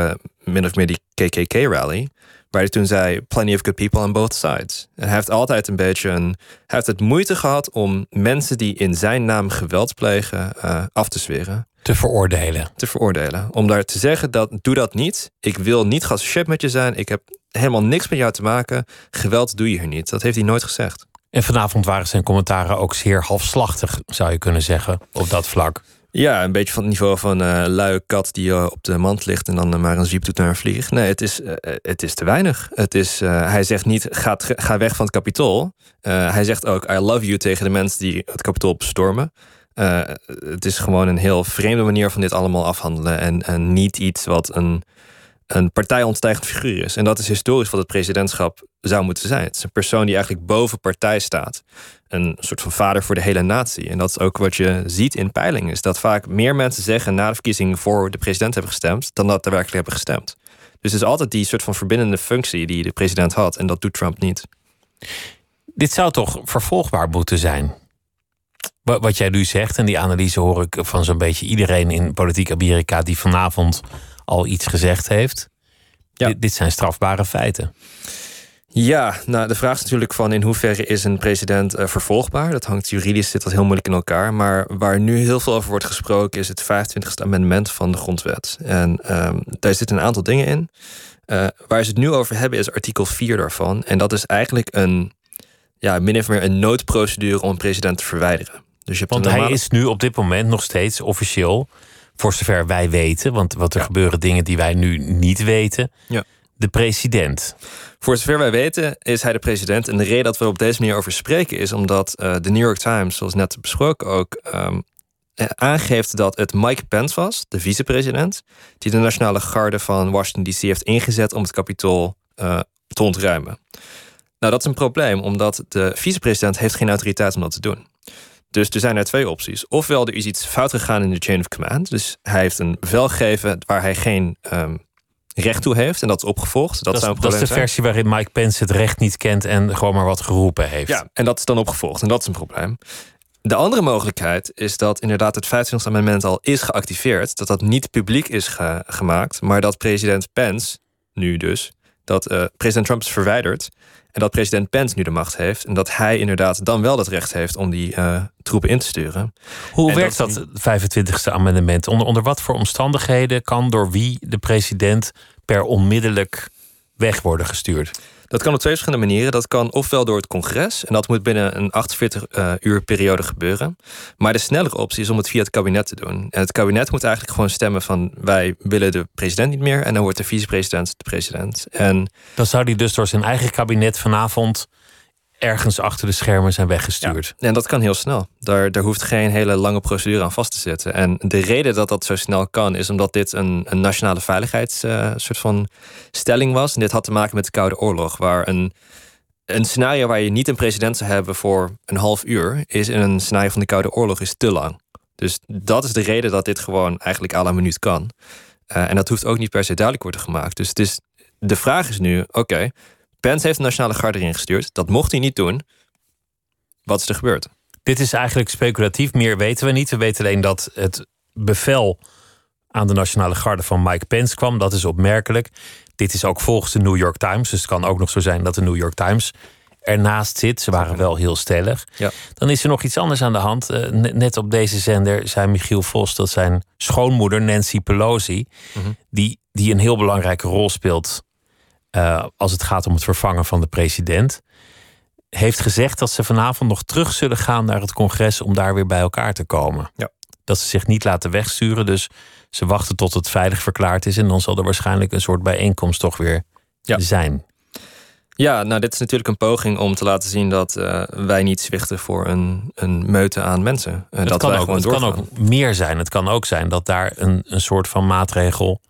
min of meer die KKK-rally... Waar hij toen zei: plenty of good people on both sides. En hij heeft altijd een beetje een. Hij heeft het moeite gehad om mensen die in zijn naam geweld plegen uh, af te zweren. Te veroordelen. Te veroordelen. Om daar te zeggen dat doe dat niet. Ik wil niet geassocieerd met je zijn. Ik heb helemaal niks met jou te maken. Geweld doe je hier niet. Dat heeft hij nooit gezegd. En vanavond waren zijn commentaren ook zeer halfslachtig, zou je kunnen zeggen, op dat vlak. Ja, een beetje van het niveau van uh, kat die uh, op de mand ligt en dan uh, maar een zwiep doet naar een vlieg. Nee, het is, het is te weinig. Het is, hij zegt niet, ga, ga weg van het kapitool. hij zegt ook, I love you tegen de mensen die het kapitool bestormen. het is gewoon een heel vreemde manier van dit allemaal afhandelen. En, en niet iets wat een, een partijontstijgend figuur is. En dat is historisch wat het presidentschap zou moeten zijn. Het is een persoon die eigenlijk boven partij staat een soort van vader voor de hele natie. En dat is ook wat je ziet in peilingen. Is dat vaak meer mensen zeggen na de verkiezing voor de president hebben gestemd. dan dat er werkelijk hebben gestemd. Dus het is altijd die soort van verbindende functie die de president had. En dat doet Trump niet. Dit zou toch vervolgbaar moeten zijn? Wat jij nu zegt, en die analyse hoor ik van zo'n beetje iedereen in politiek Amerika die vanavond al iets gezegd heeft. Ja. Dit, dit zijn strafbare feiten. Ja, nou de vraag is natuurlijk van in hoeverre is een president uh, vervolgbaar. Dat hangt juridisch zit dat heel moeilijk in elkaar. Maar waar nu heel veel over wordt gesproken is het 25e amendement van de grondwet. En um, daar zitten een aantal dingen in. Uh, waar ze het nu over hebben is artikel 4 daarvan. En dat is eigenlijk een, ja, min of meer een noodprocedure om een president te verwijderen. Dus je hebt want hij is nu op dit moment nog steeds officieel, voor zover wij weten, want wat er gebeuren dingen die wij nu niet weten. Ja. De president. Voor zover wij weten is hij de president. En de reden dat we op deze manier over spreken is omdat uh, de New York Times, zoals net besproken ook, um, aangeeft dat het Mike Pence was, de vicepresident, die de Nationale Garde van Washington DC heeft ingezet om het kapitool uh, te ontruimen. Nou, dat is een probleem, omdat de vicepresident heeft geen autoriteit om dat te doen. Dus er zijn er twee opties. Ofwel, er is iets fout gegaan in de chain of command. Dus hij heeft een bevel gegeven waar hij geen um, recht toe heeft. En dat is opgevolgd. Dat, dat, is, dat is de versie waarin Mike Pence het recht niet kent en gewoon maar wat geroepen heeft. Ja, en dat is dan opgevolgd. En dat is een probleem. De andere mogelijkheid is dat inderdaad het 25e amendement al is geactiveerd. Dat dat niet publiek is gemaakt. Maar dat president Pence, nu dus, dat uh, president Trump is verwijderd. En dat president Pence nu de macht heeft. En dat hij inderdaad dan wel het recht heeft om die uh, troepen in te sturen. Hoe werkt dat, dat 25e amendement? Onder, onder wat voor omstandigheden kan door wie de president per onmiddellijk weg worden gestuurd? Dat kan op twee verschillende manieren. Dat kan ofwel door het congres, en dat moet binnen een 48 uh, uur periode gebeuren. Maar de snellere optie is om het via het kabinet te doen. En het kabinet moet eigenlijk gewoon stemmen van wij willen de president niet meer. En dan wordt de vicepresident de president. En dan zou hij dus door zijn eigen kabinet vanavond ergens achter de schermen zijn weggestuurd. Ja, en dat kan heel snel. Daar, daar hoeft geen hele lange procedure aan vast te zitten. En de reden dat dat zo snel kan, is omdat dit een, een nationale veiligheids soort van stelling was. En dit had te maken met de Koude Oorlog, waar een, een scenario waar je niet een president zou hebben voor een half uur, is in een scenario van de Koude Oorlog is te lang. Dus dat is de reden dat dit gewoon eigenlijk à la minuut kan. Uh, en dat hoeft ook niet per se duidelijk worden gemaakt. Dus het is, de vraag is nu: oké, Pence heeft de Nationale Garde erin gestuurd. Dat mocht hij niet doen. Wat is er gebeurd? Dit is eigenlijk speculatief. Meer weten we niet. We weten alleen dat het bevel aan de Nationale Garde van Mike Pence kwam. Dat is opmerkelijk. Dit is ook volgens de New York Times. Dus het kan ook nog zo zijn dat de New York Times ernaast zit. Ze waren wel heel stellig. Ja. Dan is er nog iets anders aan de hand. Uh, net op deze zender zei Michiel Vos dat zijn schoonmoeder Nancy Pelosi, mhm. die, die een heel belangrijke rol speelt uh, als het gaat om het vervangen van de president, heeft gezegd dat ze vanavond nog terug zullen gaan naar het congres om daar weer bij elkaar te komen. Ja. Dat ze zich niet laten wegsturen, dus ze wachten tot het veilig verklaard is en dan zal er waarschijnlijk een soort bijeenkomst toch weer ja. zijn. Ja, nou, dit is natuurlijk een poging om te laten zien dat uh, wij niet zwichten voor een, een meute aan mensen. Uh, het dat kan ook, het kan ook meer zijn. Het kan ook zijn dat daar een, een soort van maatregel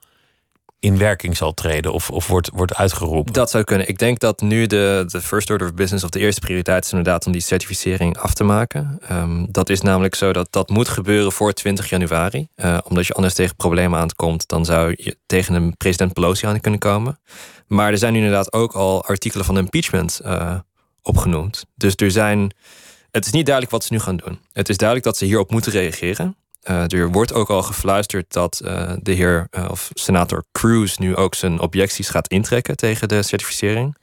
in werking zal treden of, of wordt, wordt uitgeroepen. Dat zou kunnen. Ik denk dat nu de, de first order of business of de eerste prioriteit is inderdaad om die certificering af te maken. Ehm, dat is namelijk zo dat dat moet gebeuren voor 20 januari. Uh, omdat je anders tegen problemen aankomt, dan zou je tegen een president Pelosi aan kunnen komen. Maar er zijn nu inderdaad ook al artikelen van impeachment uh, opgenoemd. Dus er zijn. Het is niet duidelijk wat ze nu gaan doen. Het is duidelijk dat ze hierop moeten reageren. Uh, er wordt ook al gefluisterd dat uh, de heer uh, of senator Cruz nu ook zijn objecties gaat intrekken tegen de certificering.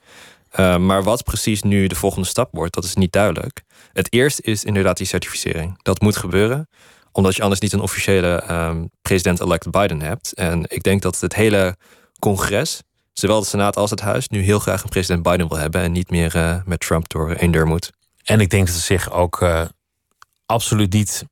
maar wat precies nu de volgende stap wordt, dat is niet duidelijk. Het eerste is inderdaad die certificering. Dat moet gebeuren, omdat je anders niet een officiële um, president-elect Biden hebt. En ik denk dat het hele congres, zowel de Senaat als het Huis, nu heel graag een president Biden wil hebben en niet meer met Trump door één deur moet. En ik denk dat ze zich ook absoluut niet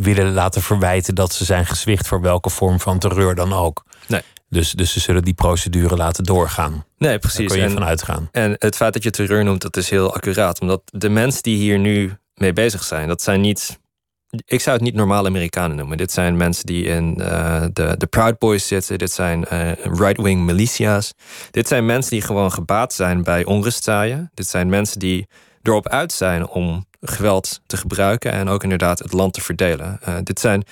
willen laten verwijten dat ze zijn gezwicht voor welke vorm van terreur dan ook. Nee. Dus, dus ze zullen die procedure laten doorgaan. Nee, precies. Daar kun je en, van uitgaan. En het feit dat je terreur noemt, dat is heel accuraat. Omdat de mensen die hier nu mee bezig zijn, dat zijn niet. Ik zou het niet normale Amerikanen noemen. Dit zijn mensen die in uh, de, de Proud Boys zitten. Dit zijn uh, right-wing militia's. Dit zijn mensen die gewoon gebaat zijn bij onrustzaaien. Dit zijn mensen die erop uit zijn om geweld te gebruiken en ook inderdaad het land te verdelen. Uh, dit zijn.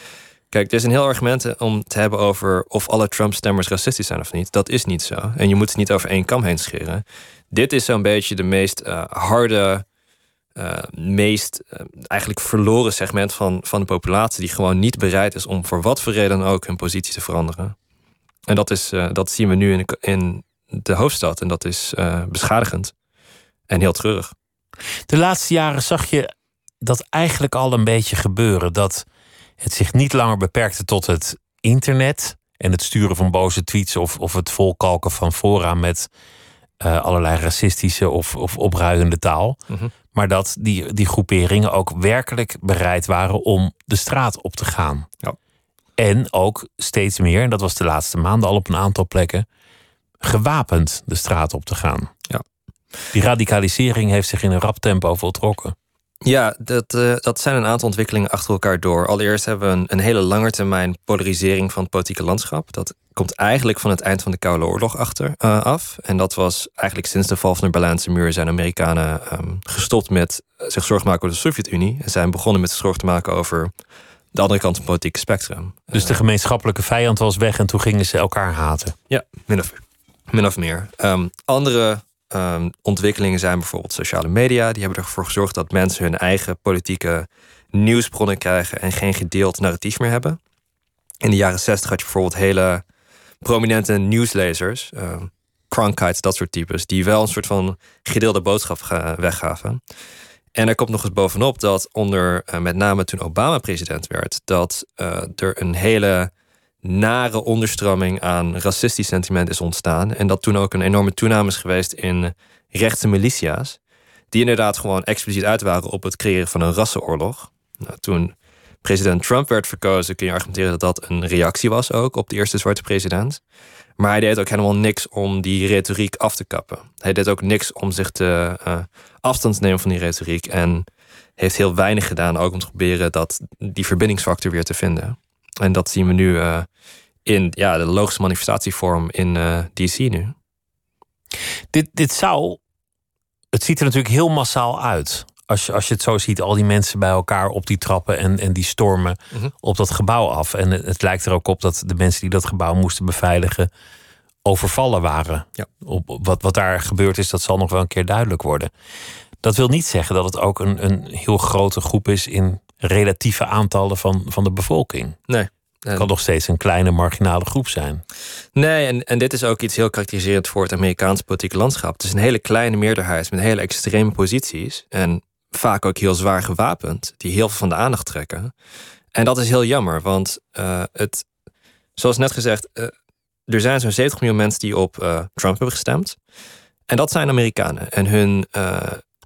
Kijk, er is een heel argument om te hebben over of alle Trump-stemmers racistisch zijn of niet. Dat is niet zo. En je moet het niet over één kam heen scheren. Dit is zo'n beetje de meest uh, harde, meest eigenlijk verloren segment van, van de populatie. Die gewoon niet bereid is om voor wat voor reden ook hun positie te veranderen. En dat, is, dat zien we nu in de, in de hoofdstad. En dat is beschadigend en heel treurig. De laatste jaren zag je dat eigenlijk al een beetje gebeuren. Dat het zich niet langer beperkte tot het internet en het sturen van boze tweets of, of het volkalken van fora met uh, allerlei racistische of, of opruiende taal. Mm -hmm. Maar dat die, die groeperingen ook werkelijk bereid waren om de straat op te gaan. Ja. En ook steeds meer, en dat was de laatste maanden al op een aantal plekken, gewapend de straat op te gaan. Die radicalisering heeft zich in een rap tempo voltrokken. Ja, dat, uh, dat zijn een aantal ontwikkelingen achter elkaar door. Allereerst hebben we een, een hele lange termijn polarisering van het politieke landschap. Dat komt eigenlijk van het eind van de Koude Oorlog achter, uh, af. En dat was eigenlijk sinds de val van de Berlijnse muur zijn Amerikanen um, gestopt met zich zorgen maken over de Sovjet-Unie. En zijn begonnen met zich zorgen te maken over de andere kant van het politieke spectrum. Dus de gemeenschappelijke vijand was weg en toen gingen ze elkaar haten. Ja, min of, min of meer. Um, andere Um, ontwikkelingen zijn bijvoorbeeld sociale media. Die hebben ervoor gezorgd dat mensen hun eigen politieke nieuwsbronnen krijgen en geen gedeeld narratief meer hebben. In de jaren zestig had je bijvoorbeeld hele prominente nieuwslezers, uh, Cronkites, dat soort types, die wel een soort van gedeelde boodschap weggaven. En er komt nog eens bovenop dat onder uh, met name toen Obama president werd, dat uh, er een hele nare onderstroming aan racistisch sentiment is ontstaan. En dat toen ook een enorme toename is geweest in rechtse militia's. Die inderdaad gewoon expliciet uit waren op het creëren van een rassenoorlog. Nou, toen president Trump werd verkozen, kun je argumenteren dat dat een reactie was ook op de eerste zwarte president. Maar hij deed ook helemaal niks om die retoriek af te kappen. Hij deed ook niks om zich te uh, afstand te nemen van die retoriek. En heeft heel weinig gedaan ook om te proberen dat die verbindingsfactor weer te vinden. En dat zien we nu uh, in ja, de logische manifestatievorm in uh, DC nu. Dit, dit zou. Het ziet er natuurlijk heel massaal uit. Als je, als je het zo ziet, al die mensen bij elkaar op die trappen en, en die stormen mm -hmm. op dat gebouw af. En het, het, lijkt er ook op dat de mensen die dat gebouw moesten beveiligen overvallen waren. Ja. Op, wat, wat daar gebeurd is, dat zal nog wel een keer duidelijk worden. Dat wil niet zeggen dat het ook een, een heel grote groep is in relatieve aantallen van, van de bevolking. Nee. Het kan nog steeds een kleine marginale groep zijn. Nee, en, en dit is ook iets heel karakteriserend voor het Amerikaanse politieke landschap. Het is een hele kleine meerderheid met hele extreme posities. En vaak ook heel zwaar gewapend, die heel veel van de aandacht trekken. En dat is heel jammer, want uh, het, zoals net gezegd, uh, er zijn zo'n 70 miljoen mensen die op uh, Trump hebben gestemd. En dat zijn Amerikanen. En hun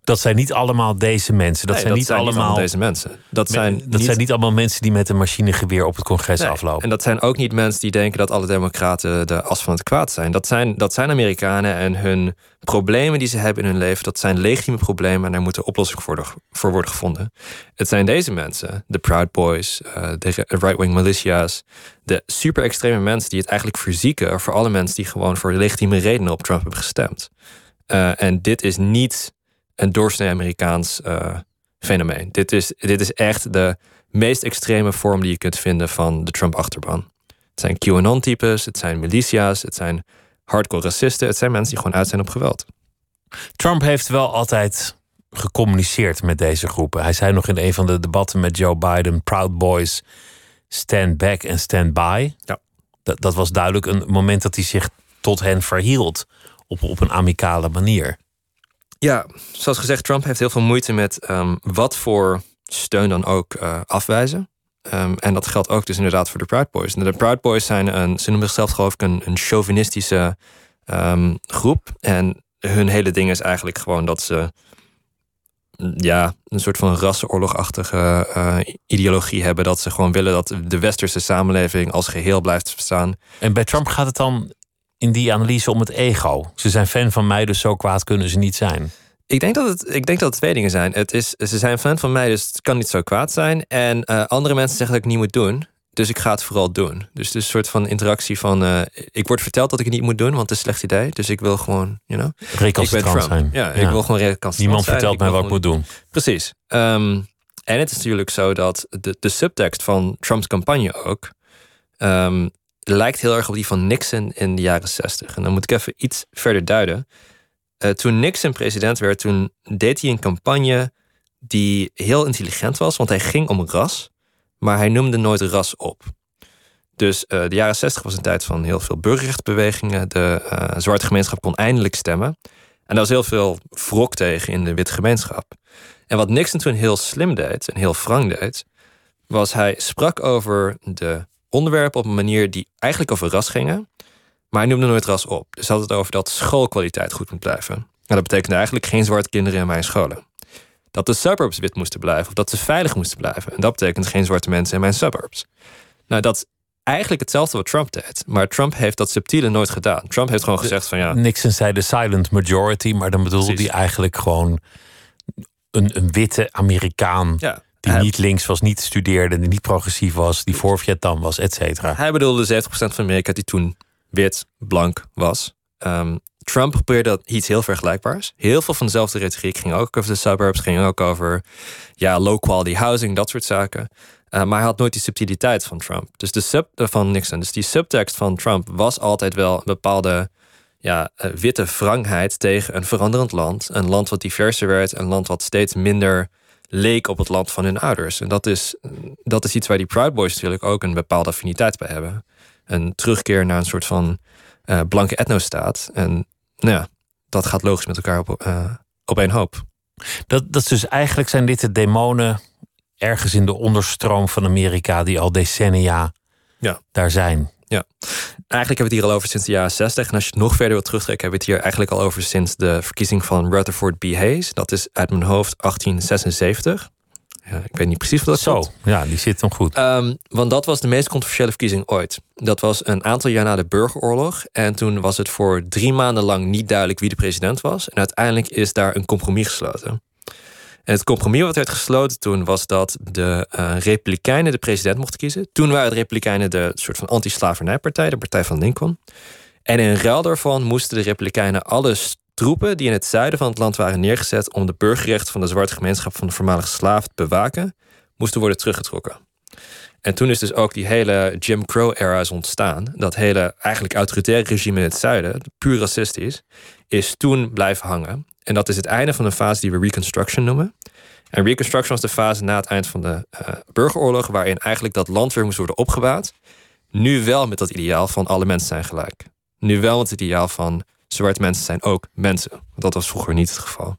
Dat zijn niet allemaal deze mensen. Dat Nee, zijn dat niet zijn niet allemaal allemaal deze mensen. Dat zijn dat niet- zijn niet allemaal mensen die met een machinegeweer op het congres Nee, aflopen. En dat zijn ook niet mensen die denken dat alle democraten de as van het kwaad zijn. Dat zijn, dat zijn Amerikanen en hun problemen die ze hebben in hun leven, dat zijn legitieme problemen en daar moeten oplossingen voor, voor worden gevonden. Het zijn deze mensen, de Proud Boys, eh, de right-wing militia's, de super extreme mensen die het eigenlijk verzieken voor alle mensen die gewoon voor legitieme redenen op Trump hebben gestemd. Eh, en dit is niet een doorsnee Amerikaans eh, fenomeen. Dit is, dit is echt de meest extreme vorm die je kunt vinden van de Trump-achterban. Het zijn QAnon-types, het zijn militia's, het zijn hardcore racisten. Het zijn mensen die gewoon uit zijn op geweld. Trump heeft wel altijd gecommuniceerd met deze groepen. Hij zei nog in een van de debatten met Joe Biden: Proud Boys, stand back en stand by. Ja. Dat, dat was duidelijk een moment dat hij zich tot hen verhield op, op een amicale manier. Ja, zoals gezegd, Trump heeft heel veel moeite met ehm, wat voor steun dan ook eh, afwijzen. Ehm, en dat geldt ook dus inderdaad voor de Proud Boys. De Proud Boys zijn een, ze noemen zichzelf geloof ik een, een chauvinistische ehm, groep. En hun hele ding is eigenlijk gewoon dat ze ja, een soort van rassenoorlogachtige eh, ideologie hebben. Dat ze gewoon willen dat de westerse samenleving als geheel blijft bestaan. En bij Trump gaat het dan in die analyse om het ego. Ze zijn fan van mij, dus zo kwaad kunnen ze niet zijn. Ik denk dat het, ik denk dat het twee dingen zijn. Het is, ze zijn fan van mij, dus het kan niet zo kwaad zijn. En eh, andere mensen zeggen dat ik het niet moet doen. Dus ik ga het vooral doen. Dus het is een soort van interactie van... eh, ik word verteld dat ik het niet moet doen, want het is een slecht idee. Dus ik wil gewoon, you know... Recalcitrant zijn. Ja, Ja. ik wil gewoon recalcitrant Niemand zijn. vertelt mij wat ik moet doen. Precies. Ehm, en het is natuurlijk zo dat de, de subtekst van Trumps campagne ook... ehm, lijkt heel erg op die van Nixon in de jaren 60. En dan moet ik even iets verder duiden. Eh, toen Nixon president werd, toen deed hij een campagne die heel intelligent was, want hij ging om ras, maar hij noemde nooit ras op. Dus eh, de jaren 60 was een tijd van heel veel burgerrechtenbewegingen. De eh, zwarte gemeenschap kon eindelijk stemmen. En daar was heel veel wrok tegen in de witte gemeenschap. En wat Nixon toen heel slim deed en heel wrang deed, was hij sprak over de onderwerpen op een manier die eigenlijk over ras gingen, maar hij noemde nooit ras op. Dus had het over dat schoolkwaliteit goed moet blijven. En dat betekende eigenlijk geen zwarte kinderen in mijn scholen. Dat de suburbs wit moesten blijven, of dat ze veilig moesten blijven. En dat betekent geen zwarte mensen in mijn suburbs. Nou, dat is eigenlijk hetzelfde wat Trump deed. Maar Trump heeft dat subtiele nooit gedaan. Trump heeft gewoon gezegd van ja, Nixon zei de silent majority, maar dan bedoelde hij eigenlijk gewoon een, een witte Amerikaan. Ja. Die Hij- niet links was, niet studeerde, die niet progressief was, die voor Vietnam was, et cetera. Hij bedoelde 70% van Amerika die toen wit, blank was. Ehm, Trump probeerde dat iets heel vergelijkbaars. Heel veel van dezelfde retoriek ging ook over de suburbs, ging ook over ja, low quality housing, dat soort zaken. Eh, maar hij had nooit die subtiliteit van Trump. Dus de sub eh, van Nixon. Dus die subtekst van Trump was altijd wel een bepaalde ja, eh, witte wrangheid tegen een veranderend land. Een land wat diverser werd, een land wat steeds minder leek op het land van hun ouders. En dat is, dat is iets waar die Proud Boys natuurlijk ook een bepaalde affiniteit bij hebben. Een terugkeer naar een soort van eh, blanke etnostaat. En nou ja, dat gaat logisch met elkaar op, eh, op één hoop. Dat, dat is dus eigenlijk zijn dit de demonen ergens in de onderstroom van Amerika die al decennia Ja. daar zijn. Ja, eigenlijk hebben we het hier al over sinds de jaren 60. En als je het nog verder wilt terugtrekken, hebben we het hier eigenlijk al over sinds de verkiezing van Rutherford B. Hayes. Dat is uit mijn hoofd 1876. Ja, ik weet niet precies wat dat Zo, ja, die zit nog goed. Ehm, want dat was de meest controversiële verkiezing ooit. Dat was een aantal jaar na de burgeroorlog. En toen was het voor drie maanden lang niet duidelijk wie de president was. En uiteindelijk is daar een compromis gesloten. En het compromis wat werd gesloten toen was dat de eh, Republikeinen de president mochten kiezen. Toen waren de Republikeinen de soort van anti-slavernijpartij, de partij van Lincoln. En in ruil daarvan moesten de Republikeinen alle troepen die in het zuiden van het land waren neergezet om de burgerrechten van de zwarte gemeenschap van de voormalige slaaf te bewaken, moesten worden teruggetrokken. En toen is dus ook die hele Jim Crow-era ontstaan. Dat hele eigenlijk autoritaire regime in het zuiden, puur racistisch, is toen blijven hangen. En dat is het einde van een fase die we Reconstruction noemen. En Reconstruction was de fase na het eind van de eh, burgeroorlog, waarin eigenlijk dat land weer moest worden opgebouwd. Nu wel met dat ideaal van alle mensen zijn gelijk. Nu wel met het ideaal van zwarte mensen zijn ook mensen. Dat was vroeger niet het geval.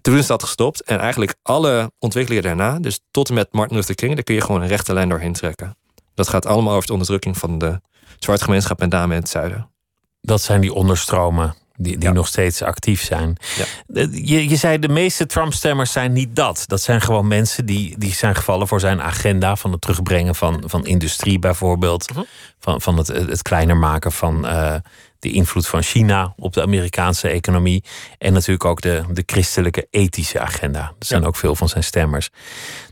Toen is dat gestopt en eigenlijk alle ontwikkelingen daarna, dus tot en met Martin Luther King, daar kun je gewoon een rechte lijn doorheen trekken. Dat gaat allemaal over de onderdrukking van de zwarte gemeenschap, met name in het zuiden. Dat zijn die onderstromen Die, die nog steeds actief zijn. Je, je zei de meeste Trump-stemmers zijn niet dat. Dat zijn gewoon mensen die, die zijn gevallen voor zijn agenda van het terugbrengen van, van industrie bijvoorbeeld. Mhm. Van, van het, het kleiner maken van uh, de invloed van China op de Amerikaanse economie. En natuurlijk ook de, de christelijke ethische agenda. Dat zijn ook veel van zijn stemmers.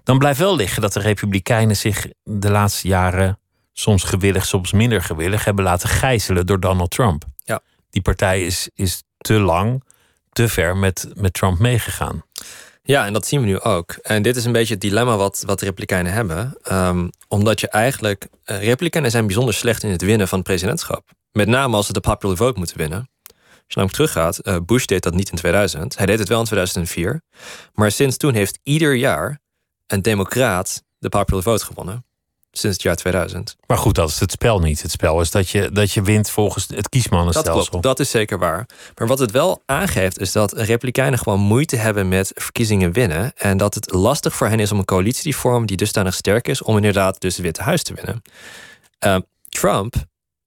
Dan blijft wel liggen dat de Republikeinen zich de laatste jaren soms gewillig, soms minder gewillig hebben laten gijzelen door Donald Trump. Die partij is, is te lang, te ver met, met Trump meegegaan. Ja, en dat zien we nu ook. En dit is een beetje het dilemma wat, wat Republikeinen hebben. Um, omdat je eigenlijk. Uh, zijn bijzonder slecht in het winnen van het presidentschap. Met name als ze de popular vote moeten winnen. Als je namelijk teruggaat, uh, Bush deed dat niet in 2000. Hij deed het wel in 2004. Maar sinds toen heeft ieder jaar een democraat de popular vote gewonnen sinds het jaar 2000. Maar goed, dat is het spel niet. Het spel is dat je, dat je wint volgens het kiesmannenstelsel. Dat klopt, dat is zeker waar. Maar wat het wel aangeeft is dat Republikeinen gewoon moeite hebben met verkiezingen winnen. En dat het lastig voor hen is om een coalitie te vormen die dusdanig sterk is om inderdaad dus het Witte Huis te winnen. Uh, Trump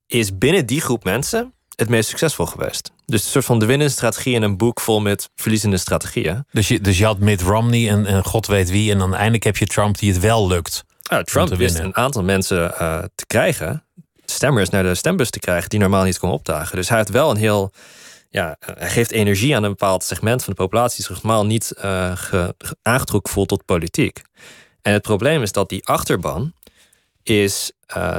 is binnen die groep mensen het meest succesvol geweest. Dus een soort van de winnende strategie in een boek vol met verliezende strategieën. Dus je, dus je had Mitt Romney en, en god weet wie. En dan eindelijk heb je Trump die het wel lukt. Nou, Trump wist een aantal mensen uh, te krijgen, stemmers naar de stembus te krijgen, die normaal niet kon opdagen. Dus hij heeft wel een heel. Ja, hij geeft energie aan een bepaald segment van de populatie, die zich normaal niet uh, ge, aangetrokken voelt tot politiek. En het probleem is dat die achterban is uh,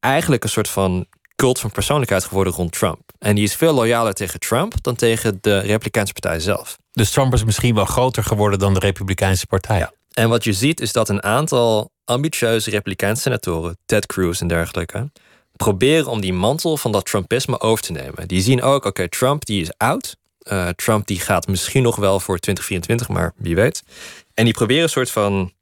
eigenlijk een soort van cult van persoonlijkheid geworden rond Trump. En die is veel loyaler tegen Trump dan tegen de Republikeinse Partij zelf. Dus Trump is misschien wel groter geworden dan de Republikeinse Partij. Ja. En wat je ziet is dat een aantal ambitieuze Republikeinse senatoren, Ted Cruz en dergelijke, proberen om die mantel van dat Trumpisme over te nemen. Die zien ook, oké, Trump die is oud. Uh, Trump die gaat misschien nog wel voor 2024, maar wie weet. En die proberen een soort van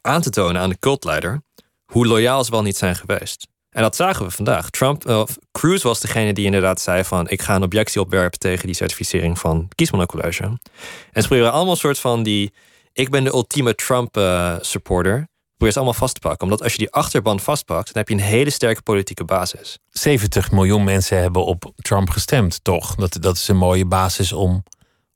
aan te tonen aan de cultleider hoe loyaal ze wel niet zijn geweest. En dat zagen we vandaag. Trump, uh, Cruz was degene die inderdaad zei van... ik ga een objectie opwerpen tegen die certificering van het. En ze proberen allemaal een soort van die... ik ben de ultieme Trump-supporter... Uh, probeer ze allemaal vast te pakken. Omdat als je die achterban vastpakt... dan heb je een hele sterke politieke basis. 70 miljoen mensen hebben op Trump gestemd, toch? Dat, dat is een mooie basis om,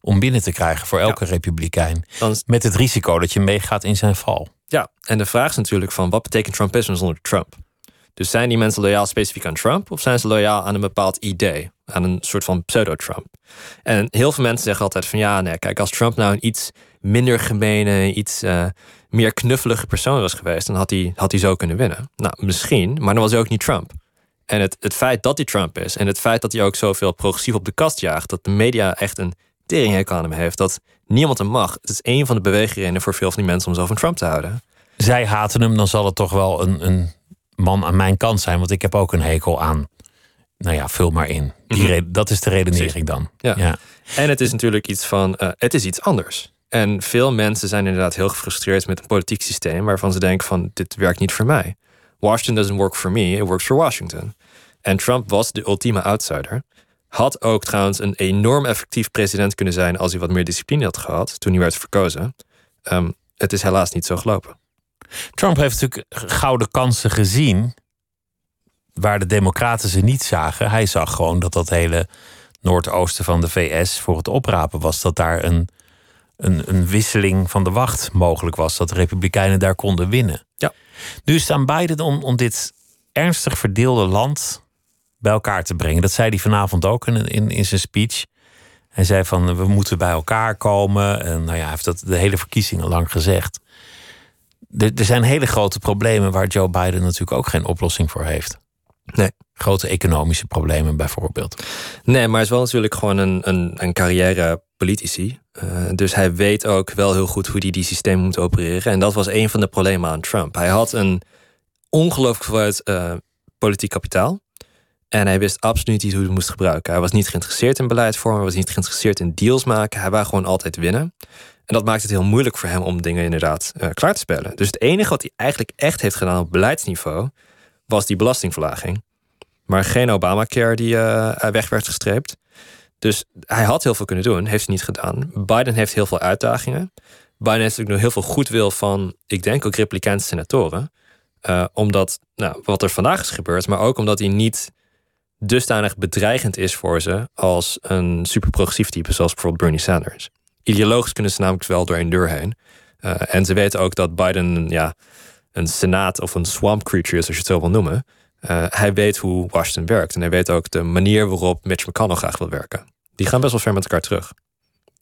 om binnen te krijgen voor elke ja. republikein. Dan... Met het risico dat je meegaat in zijn val. Ja, en de vraag is natuurlijk van... wat betekent Trumpisme zonder Trump? Dus zijn die mensen loyaal specifiek aan Trump of zijn ze loyaal aan een bepaald idee, aan een soort van pseudo-Trump? En heel veel mensen zeggen altijd van ja, nee, kijk, als Trump nou een iets minder gemene, iets uh, meer knuffelige persoon was geweest, dan had hij, had hij zo kunnen winnen. Nou, misschien, maar dan was hij ook niet Trump. En het, het feit dat hij Trump is en het feit dat hij ook zoveel progressief op de kast jaagt, dat de media echt een teringhekel aan hem heeft, dat niemand hem mag. Het is een van de beweegredenen voor veel van die mensen om zo van Trump te houden. Zij haten hem, dan zal het toch wel een, een man aan mijn kant zijn, want ik heb ook een hekel aan. Nou ja, vul maar in. Die mm -hmm. Dat is de redenering dan. Ja. ja. En het is natuurlijk iets van, uh, het is iets anders. En veel mensen zijn inderdaad heel gefrustreerd met een politiek systeem waarvan ze denken van, dit werkt niet voor mij. Washington doesn't work for me, it works for Washington. En Trump was de ultieme outsider. Had ook trouwens een enorm effectief president kunnen zijn als hij wat meer discipline had gehad toen hij werd verkozen. Um, het is helaas niet zo gelopen. Trump heeft natuurlijk gouden kansen gezien. Waar de Democraten ze niet zagen. Hij zag gewoon dat dat hele noordoosten van de VS voor het oprapen was. Dat daar een, een, een wisseling van de wacht mogelijk was. Dat de Republikeinen daar konden winnen. Ja. Nu staan Biden om, om dit ernstig verdeelde land bij elkaar te brengen. Dat zei hij vanavond ook in, in, in zijn speech. Hij zei van we moeten bij elkaar komen. En nou ja, hij heeft dat de hele verkiezingen lang gezegd er, er zijn hele grote problemen waar Joe Biden natuurlijk ook geen oplossing voor heeft. Nee. Grote economische problemen bijvoorbeeld. Nee, maar hij is wel natuurlijk gewoon een, een, een carrière politici. Uh, dus hij weet ook wel heel goed hoe hij die systemen moet opereren. En dat was een van de problemen aan Trump. Hij had een ongelooflijk groot uh, politiek kapitaal. En hij wist absoluut niet hoe hij het moest gebruiken. Hij was niet geïnteresseerd in beleidsvormen, hij was niet geïnteresseerd in deals maken. Hij wou gewoon altijd winnen. En dat maakt het heel moeilijk voor hem om dingen inderdaad uh, klaar te spelen. Dus het enige wat hij eigenlijk echt heeft gedaan op beleidsniveau was die belastingverlaging. Maar geen Obamacare die uh, weg werd gestreept. Dus hij had heel veel kunnen doen, heeft hij niet gedaan. Biden heeft heel veel uitdagingen. Biden heeft natuurlijk nog heel veel goedwil van, ik denk ook Republikeinse senatoren. Uh, omdat, nou, wat er vandaag is gebeurd, maar ook omdat hij niet dusdanig bedreigend is voor ze als een superprogressief type, zoals bijvoorbeeld Bernie Sanders. Ideologisch kunnen ze namelijk wel door een deur heen. Uh, en ze weten ook dat Biden ja, een senaat of een swamp creature is, als je het zo wil noemen. Uh, hij weet hoe Washington werkt. En hij weet ook de manier waarop Mitch McConnell graag wil werken. Die gaan best wel ver met elkaar terug.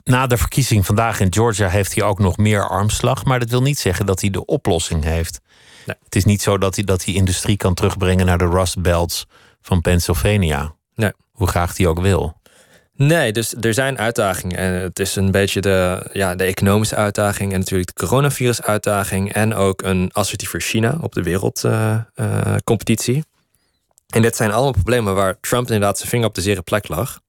Na de verkiezing vandaag in Georgia heeft hij ook nog meer armslag. Maar dat wil niet zeggen dat hij de oplossing heeft. Nee. Het is niet zo dat hij, dat hij industrie kan terugbrengen naar de Rust Belts van Pennsylvania. Nee. Hoe graag hij ook wil. Nee, dus er zijn uitdagingen. En het is een beetje de, ja, de economische uitdaging en natuurlijk de coronavirus-uitdaging. En ook een assertiever China op de wereldcompetitie. Uh, uh, en dit zijn allemaal problemen waar Trump inderdaad zijn vinger op de zere plek lag.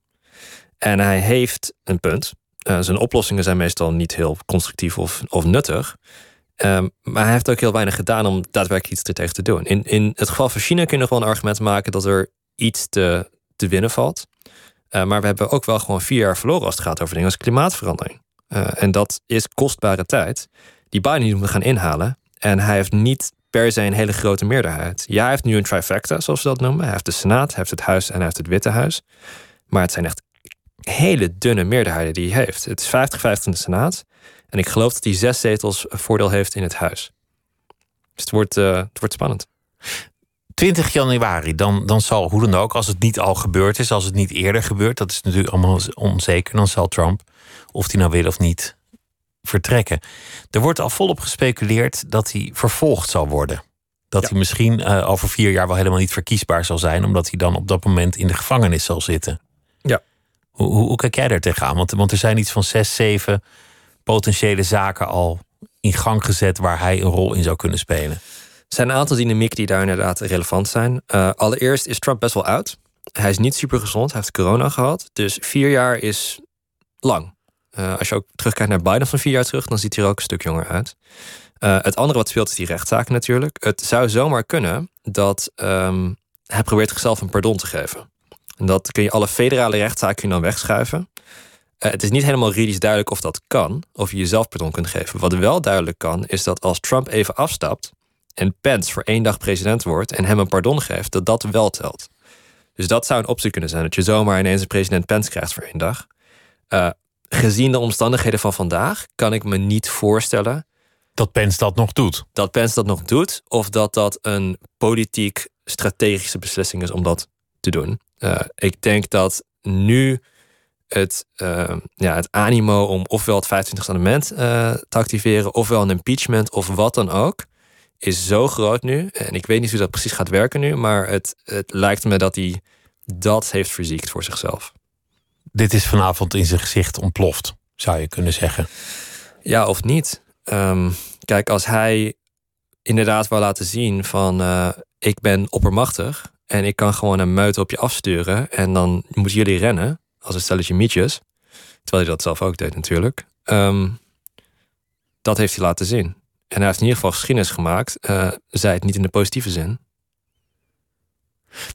En hij heeft een punt. Uh, zijn oplossingen zijn meestal niet heel constructief of, of nuttig. Um, maar hij heeft ook heel weinig gedaan om daadwerkelijk iets er tegen te doen. In, in het geval van China kun je nog wel een argument maken dat er iets te, te winnen valt. Uh, maar we hebben ook wel gewoon vier jaar verloren als het gaat over dingen als klimaatverandering. Uh, en dat is kostbare tijd die Biden niet moet gaan inhalen. En hij heeft niet per se een hele grote meerderheid. Ja, hij heeft nu een trifecta, zoals ze dat noemen. Hij heeft de Senaat, hij heeft het Huis en hij heeft het Witte Huis. Maar het zijn echt hele dunne meerderheden die hij heeft. Het is 50-50 in de Senaat. En ik geloof dat hij zes zetels voordeel heeft in het Huis. Dus het wordt, uh, het wordt spannend. 20 januari, dan, dan zal hoe dan ook, als het niet al gebeurd is, als het niet eerder gebeurt, dat is natuurlijk allemaal onzeker, dan zal Trump, of hij nou wil of niet, vertrekken. Er wordt al volop gespeculeerd dat hij vervolgd zal worden. Dat ja. hij misschien uh, over vier jaar wel helemaal niet verkiesbaar zal zijn, omdat hij dan op dat moment in de gevangenis zal zitten. Ja. Hoe, hoe, hoe kijk jij daar tegenaan? Want, want er zijn iets van zes, zeven potentiële zaken al in gang gezet waar hij een rol in zou kunnen spelen. Zijn een aantal dynamieken die daar inderdaad relevant zijn. Uh, allereerst is Trump best wel oud. Hij is niet super gezond. Hij heeft corona gehad. Dus vier jaar is lang. Uh, als je ook terugkijkt naar Biden van vier jaar terug, dan ziet hij er ook een stuk jonger uit. Uh, het andere wat speelt is die rechtszaak natuurlijk. Het zou zomaar kunnen dat um, hij probeert zichzelf een pardon te geven. En dat kun je alle federale rechtszaken dan wegschuiven. Het is niet helemaal juridisch duidelijk of dat kan, of je jezelf pardon kunt geven. Wat wel duidelijk kan, is dat als Trump even afstapt en Pence voor één dag president wordt en hem een pardon geeft, dat dat wel telt. Dus dat zou een optie kunnen zijn, dat je zomaar ineens een president Pence krijgt voor één dag. Uh, gezien de omstandigheden van vandaag, kan ik me niet voorstellen. Dat Pence dat nog doet. Dat Pence dat nog doet, of dat dat een politiek strategische beslissing is om dat te doen. Uh, ik denk dat nu het, uh, ja, het animo om ofwel het 25e amendement uh, te activeren, ofwel een impeachment of wat dan ook, is zo groot nu. En ik weet niet hoe dat precies gaat werken nu, maar het, het lijkt me dat hij dat heeft verziekt voor zichzelf. Dit is vanavond in zijn gezicht ontploft, zou je kunnen zeggen. Ja, of niet. Um, kijk, als hij inderdaad wil laten zien van uh, ik ben oppermachtig en ik kan gewoon een meute op je afsturen en dan moeten jullie rennen als een stelletje mietjes. Terwijl hij dat zelf ook deed natuurlijk. Um, dat heeft hij laten zien. En hij heeft in ieder geval geschiedenis gemaakt. Uh, zij het niet in de positieve zin.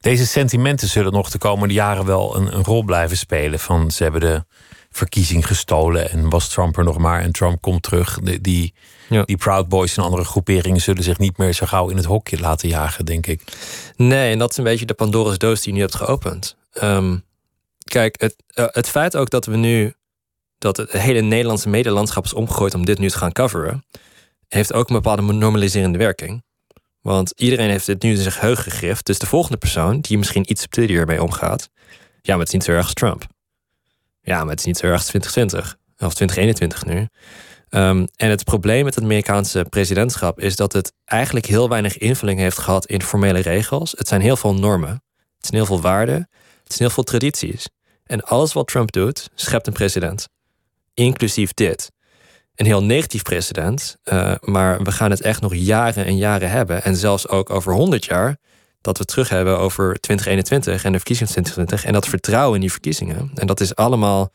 Deze sentimenten zullen nog de komende jaren wel een, een, rol blijven spelen. Van ze hebben de verkiezing gestolen en was Trump er nog maar en Trump komt terug. De, die, ja. die Proud Boys en andere groeperingen zullen zich niet meer zo gauw in het hokje laten jagen, denk ik. Nee, en dat is een beetje de Pandora's doos die je nu hebt geopend. Um, kijk, het, uh, het feit ook dat we nu dat het hele Nederlandse medelandschap is omgegooid om dit nu te gaan coveren, heeft ook een bepaalde normaliserende werking. Want iedereen heeft dit nu in zijn geheugen gegrift. Dus de volgende persoon, die misschien iets subtieler mee omgaat. Ja, maar het is niet zo erg Trump. Ja, maar het is niet zo erg als 2020. Of 2021 nu. Um, en het probleem met het Amerikaanse presidentschap is dat het eigenlijk heel weinig invulling heeft gehad in formele regels. Het zijn heel veel normen. Het zijn heel veel waarden. Het zijn heel veel tradities. En alles wat Trump doet, schept een president. Inclusief dit een heel negatief precedent. Uh, maar we gaan het echt nog jaren en jaren hebben. En zelfs ook over 100 jaar. Dat we terug hebben over 2021 en de verkiezingen 2020. En dat vertrouwen in die verkiezingen. En dat is allemaal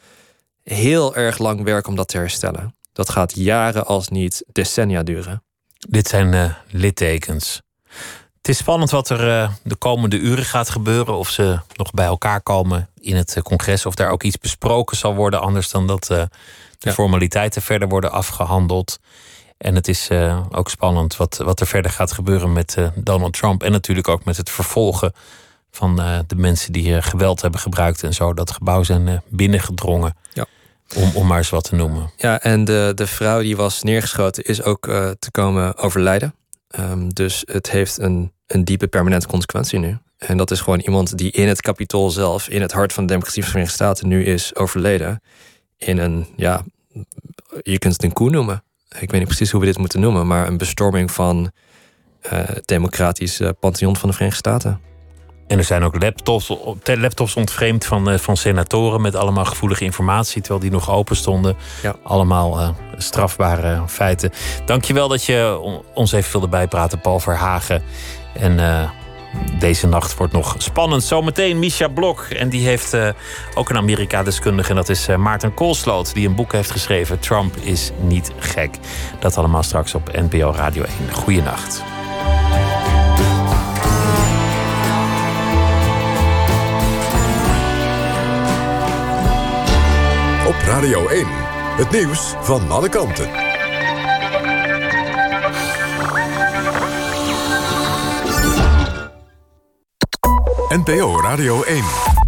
heel erg lang werk om dat te herstellen. Dat gaat jaren als niet decennia duren. Dit zijn uh, littekens. Het is spannend wat er uh, de komende uren gaat gebeuren. Of ze nog bij elkaar komen in het congres. Of daar ook iets besproken zal worden. Anders dan dat de formaliteiten verder worden afgehandeld. En het is uh, ook spannend wat, wat er verder gaat gebeuren met uh, Donald Trump. En natuurlijk ook met het vervolgen van eh, de mensen die geweld hebben gebruikt en zo dat gebouw zijn binnengedrongen. Ja. Om, om maar eens wat te noemen. Ja, en de, de vrouw die was neergeschoten is ook te komen overlijden. Um, dus het heeft een, een diepe permanente consequentie nu. En dat is gewoon iemand die in het kapitool zelf, in het hart van de democratie van de Verenigde Staten, nu is overleden. In een, ja, je kunt het een koe noemen. Ik weet niet precies hoe we dit moeten noemen, maar een bestorming van het democratisch pantheon van de Verenigde Staten. En er zijn ook laptops, laptops ontvreemd van, eh, van senatoren met allemaal gevoelige informatie, terwijl die nog open stonden. Ja. Allemaal uh, strafbare feiten. Dankjewel dat je ons even wilde bijpraten, Paul Verhagen. En uh, deze nacht wordt nog spannend. Zometeen Misha Blok. En die heeft ook een Amerika-deskundige. En dat is Maarten Koolsloot, die een boek heeft geschreven. Trump is niet gek. Dat allemaal straks op NPO Radio 1. Goeienacht. Op Radio 1, het nieuws van alle kanten. NPO Radio 1.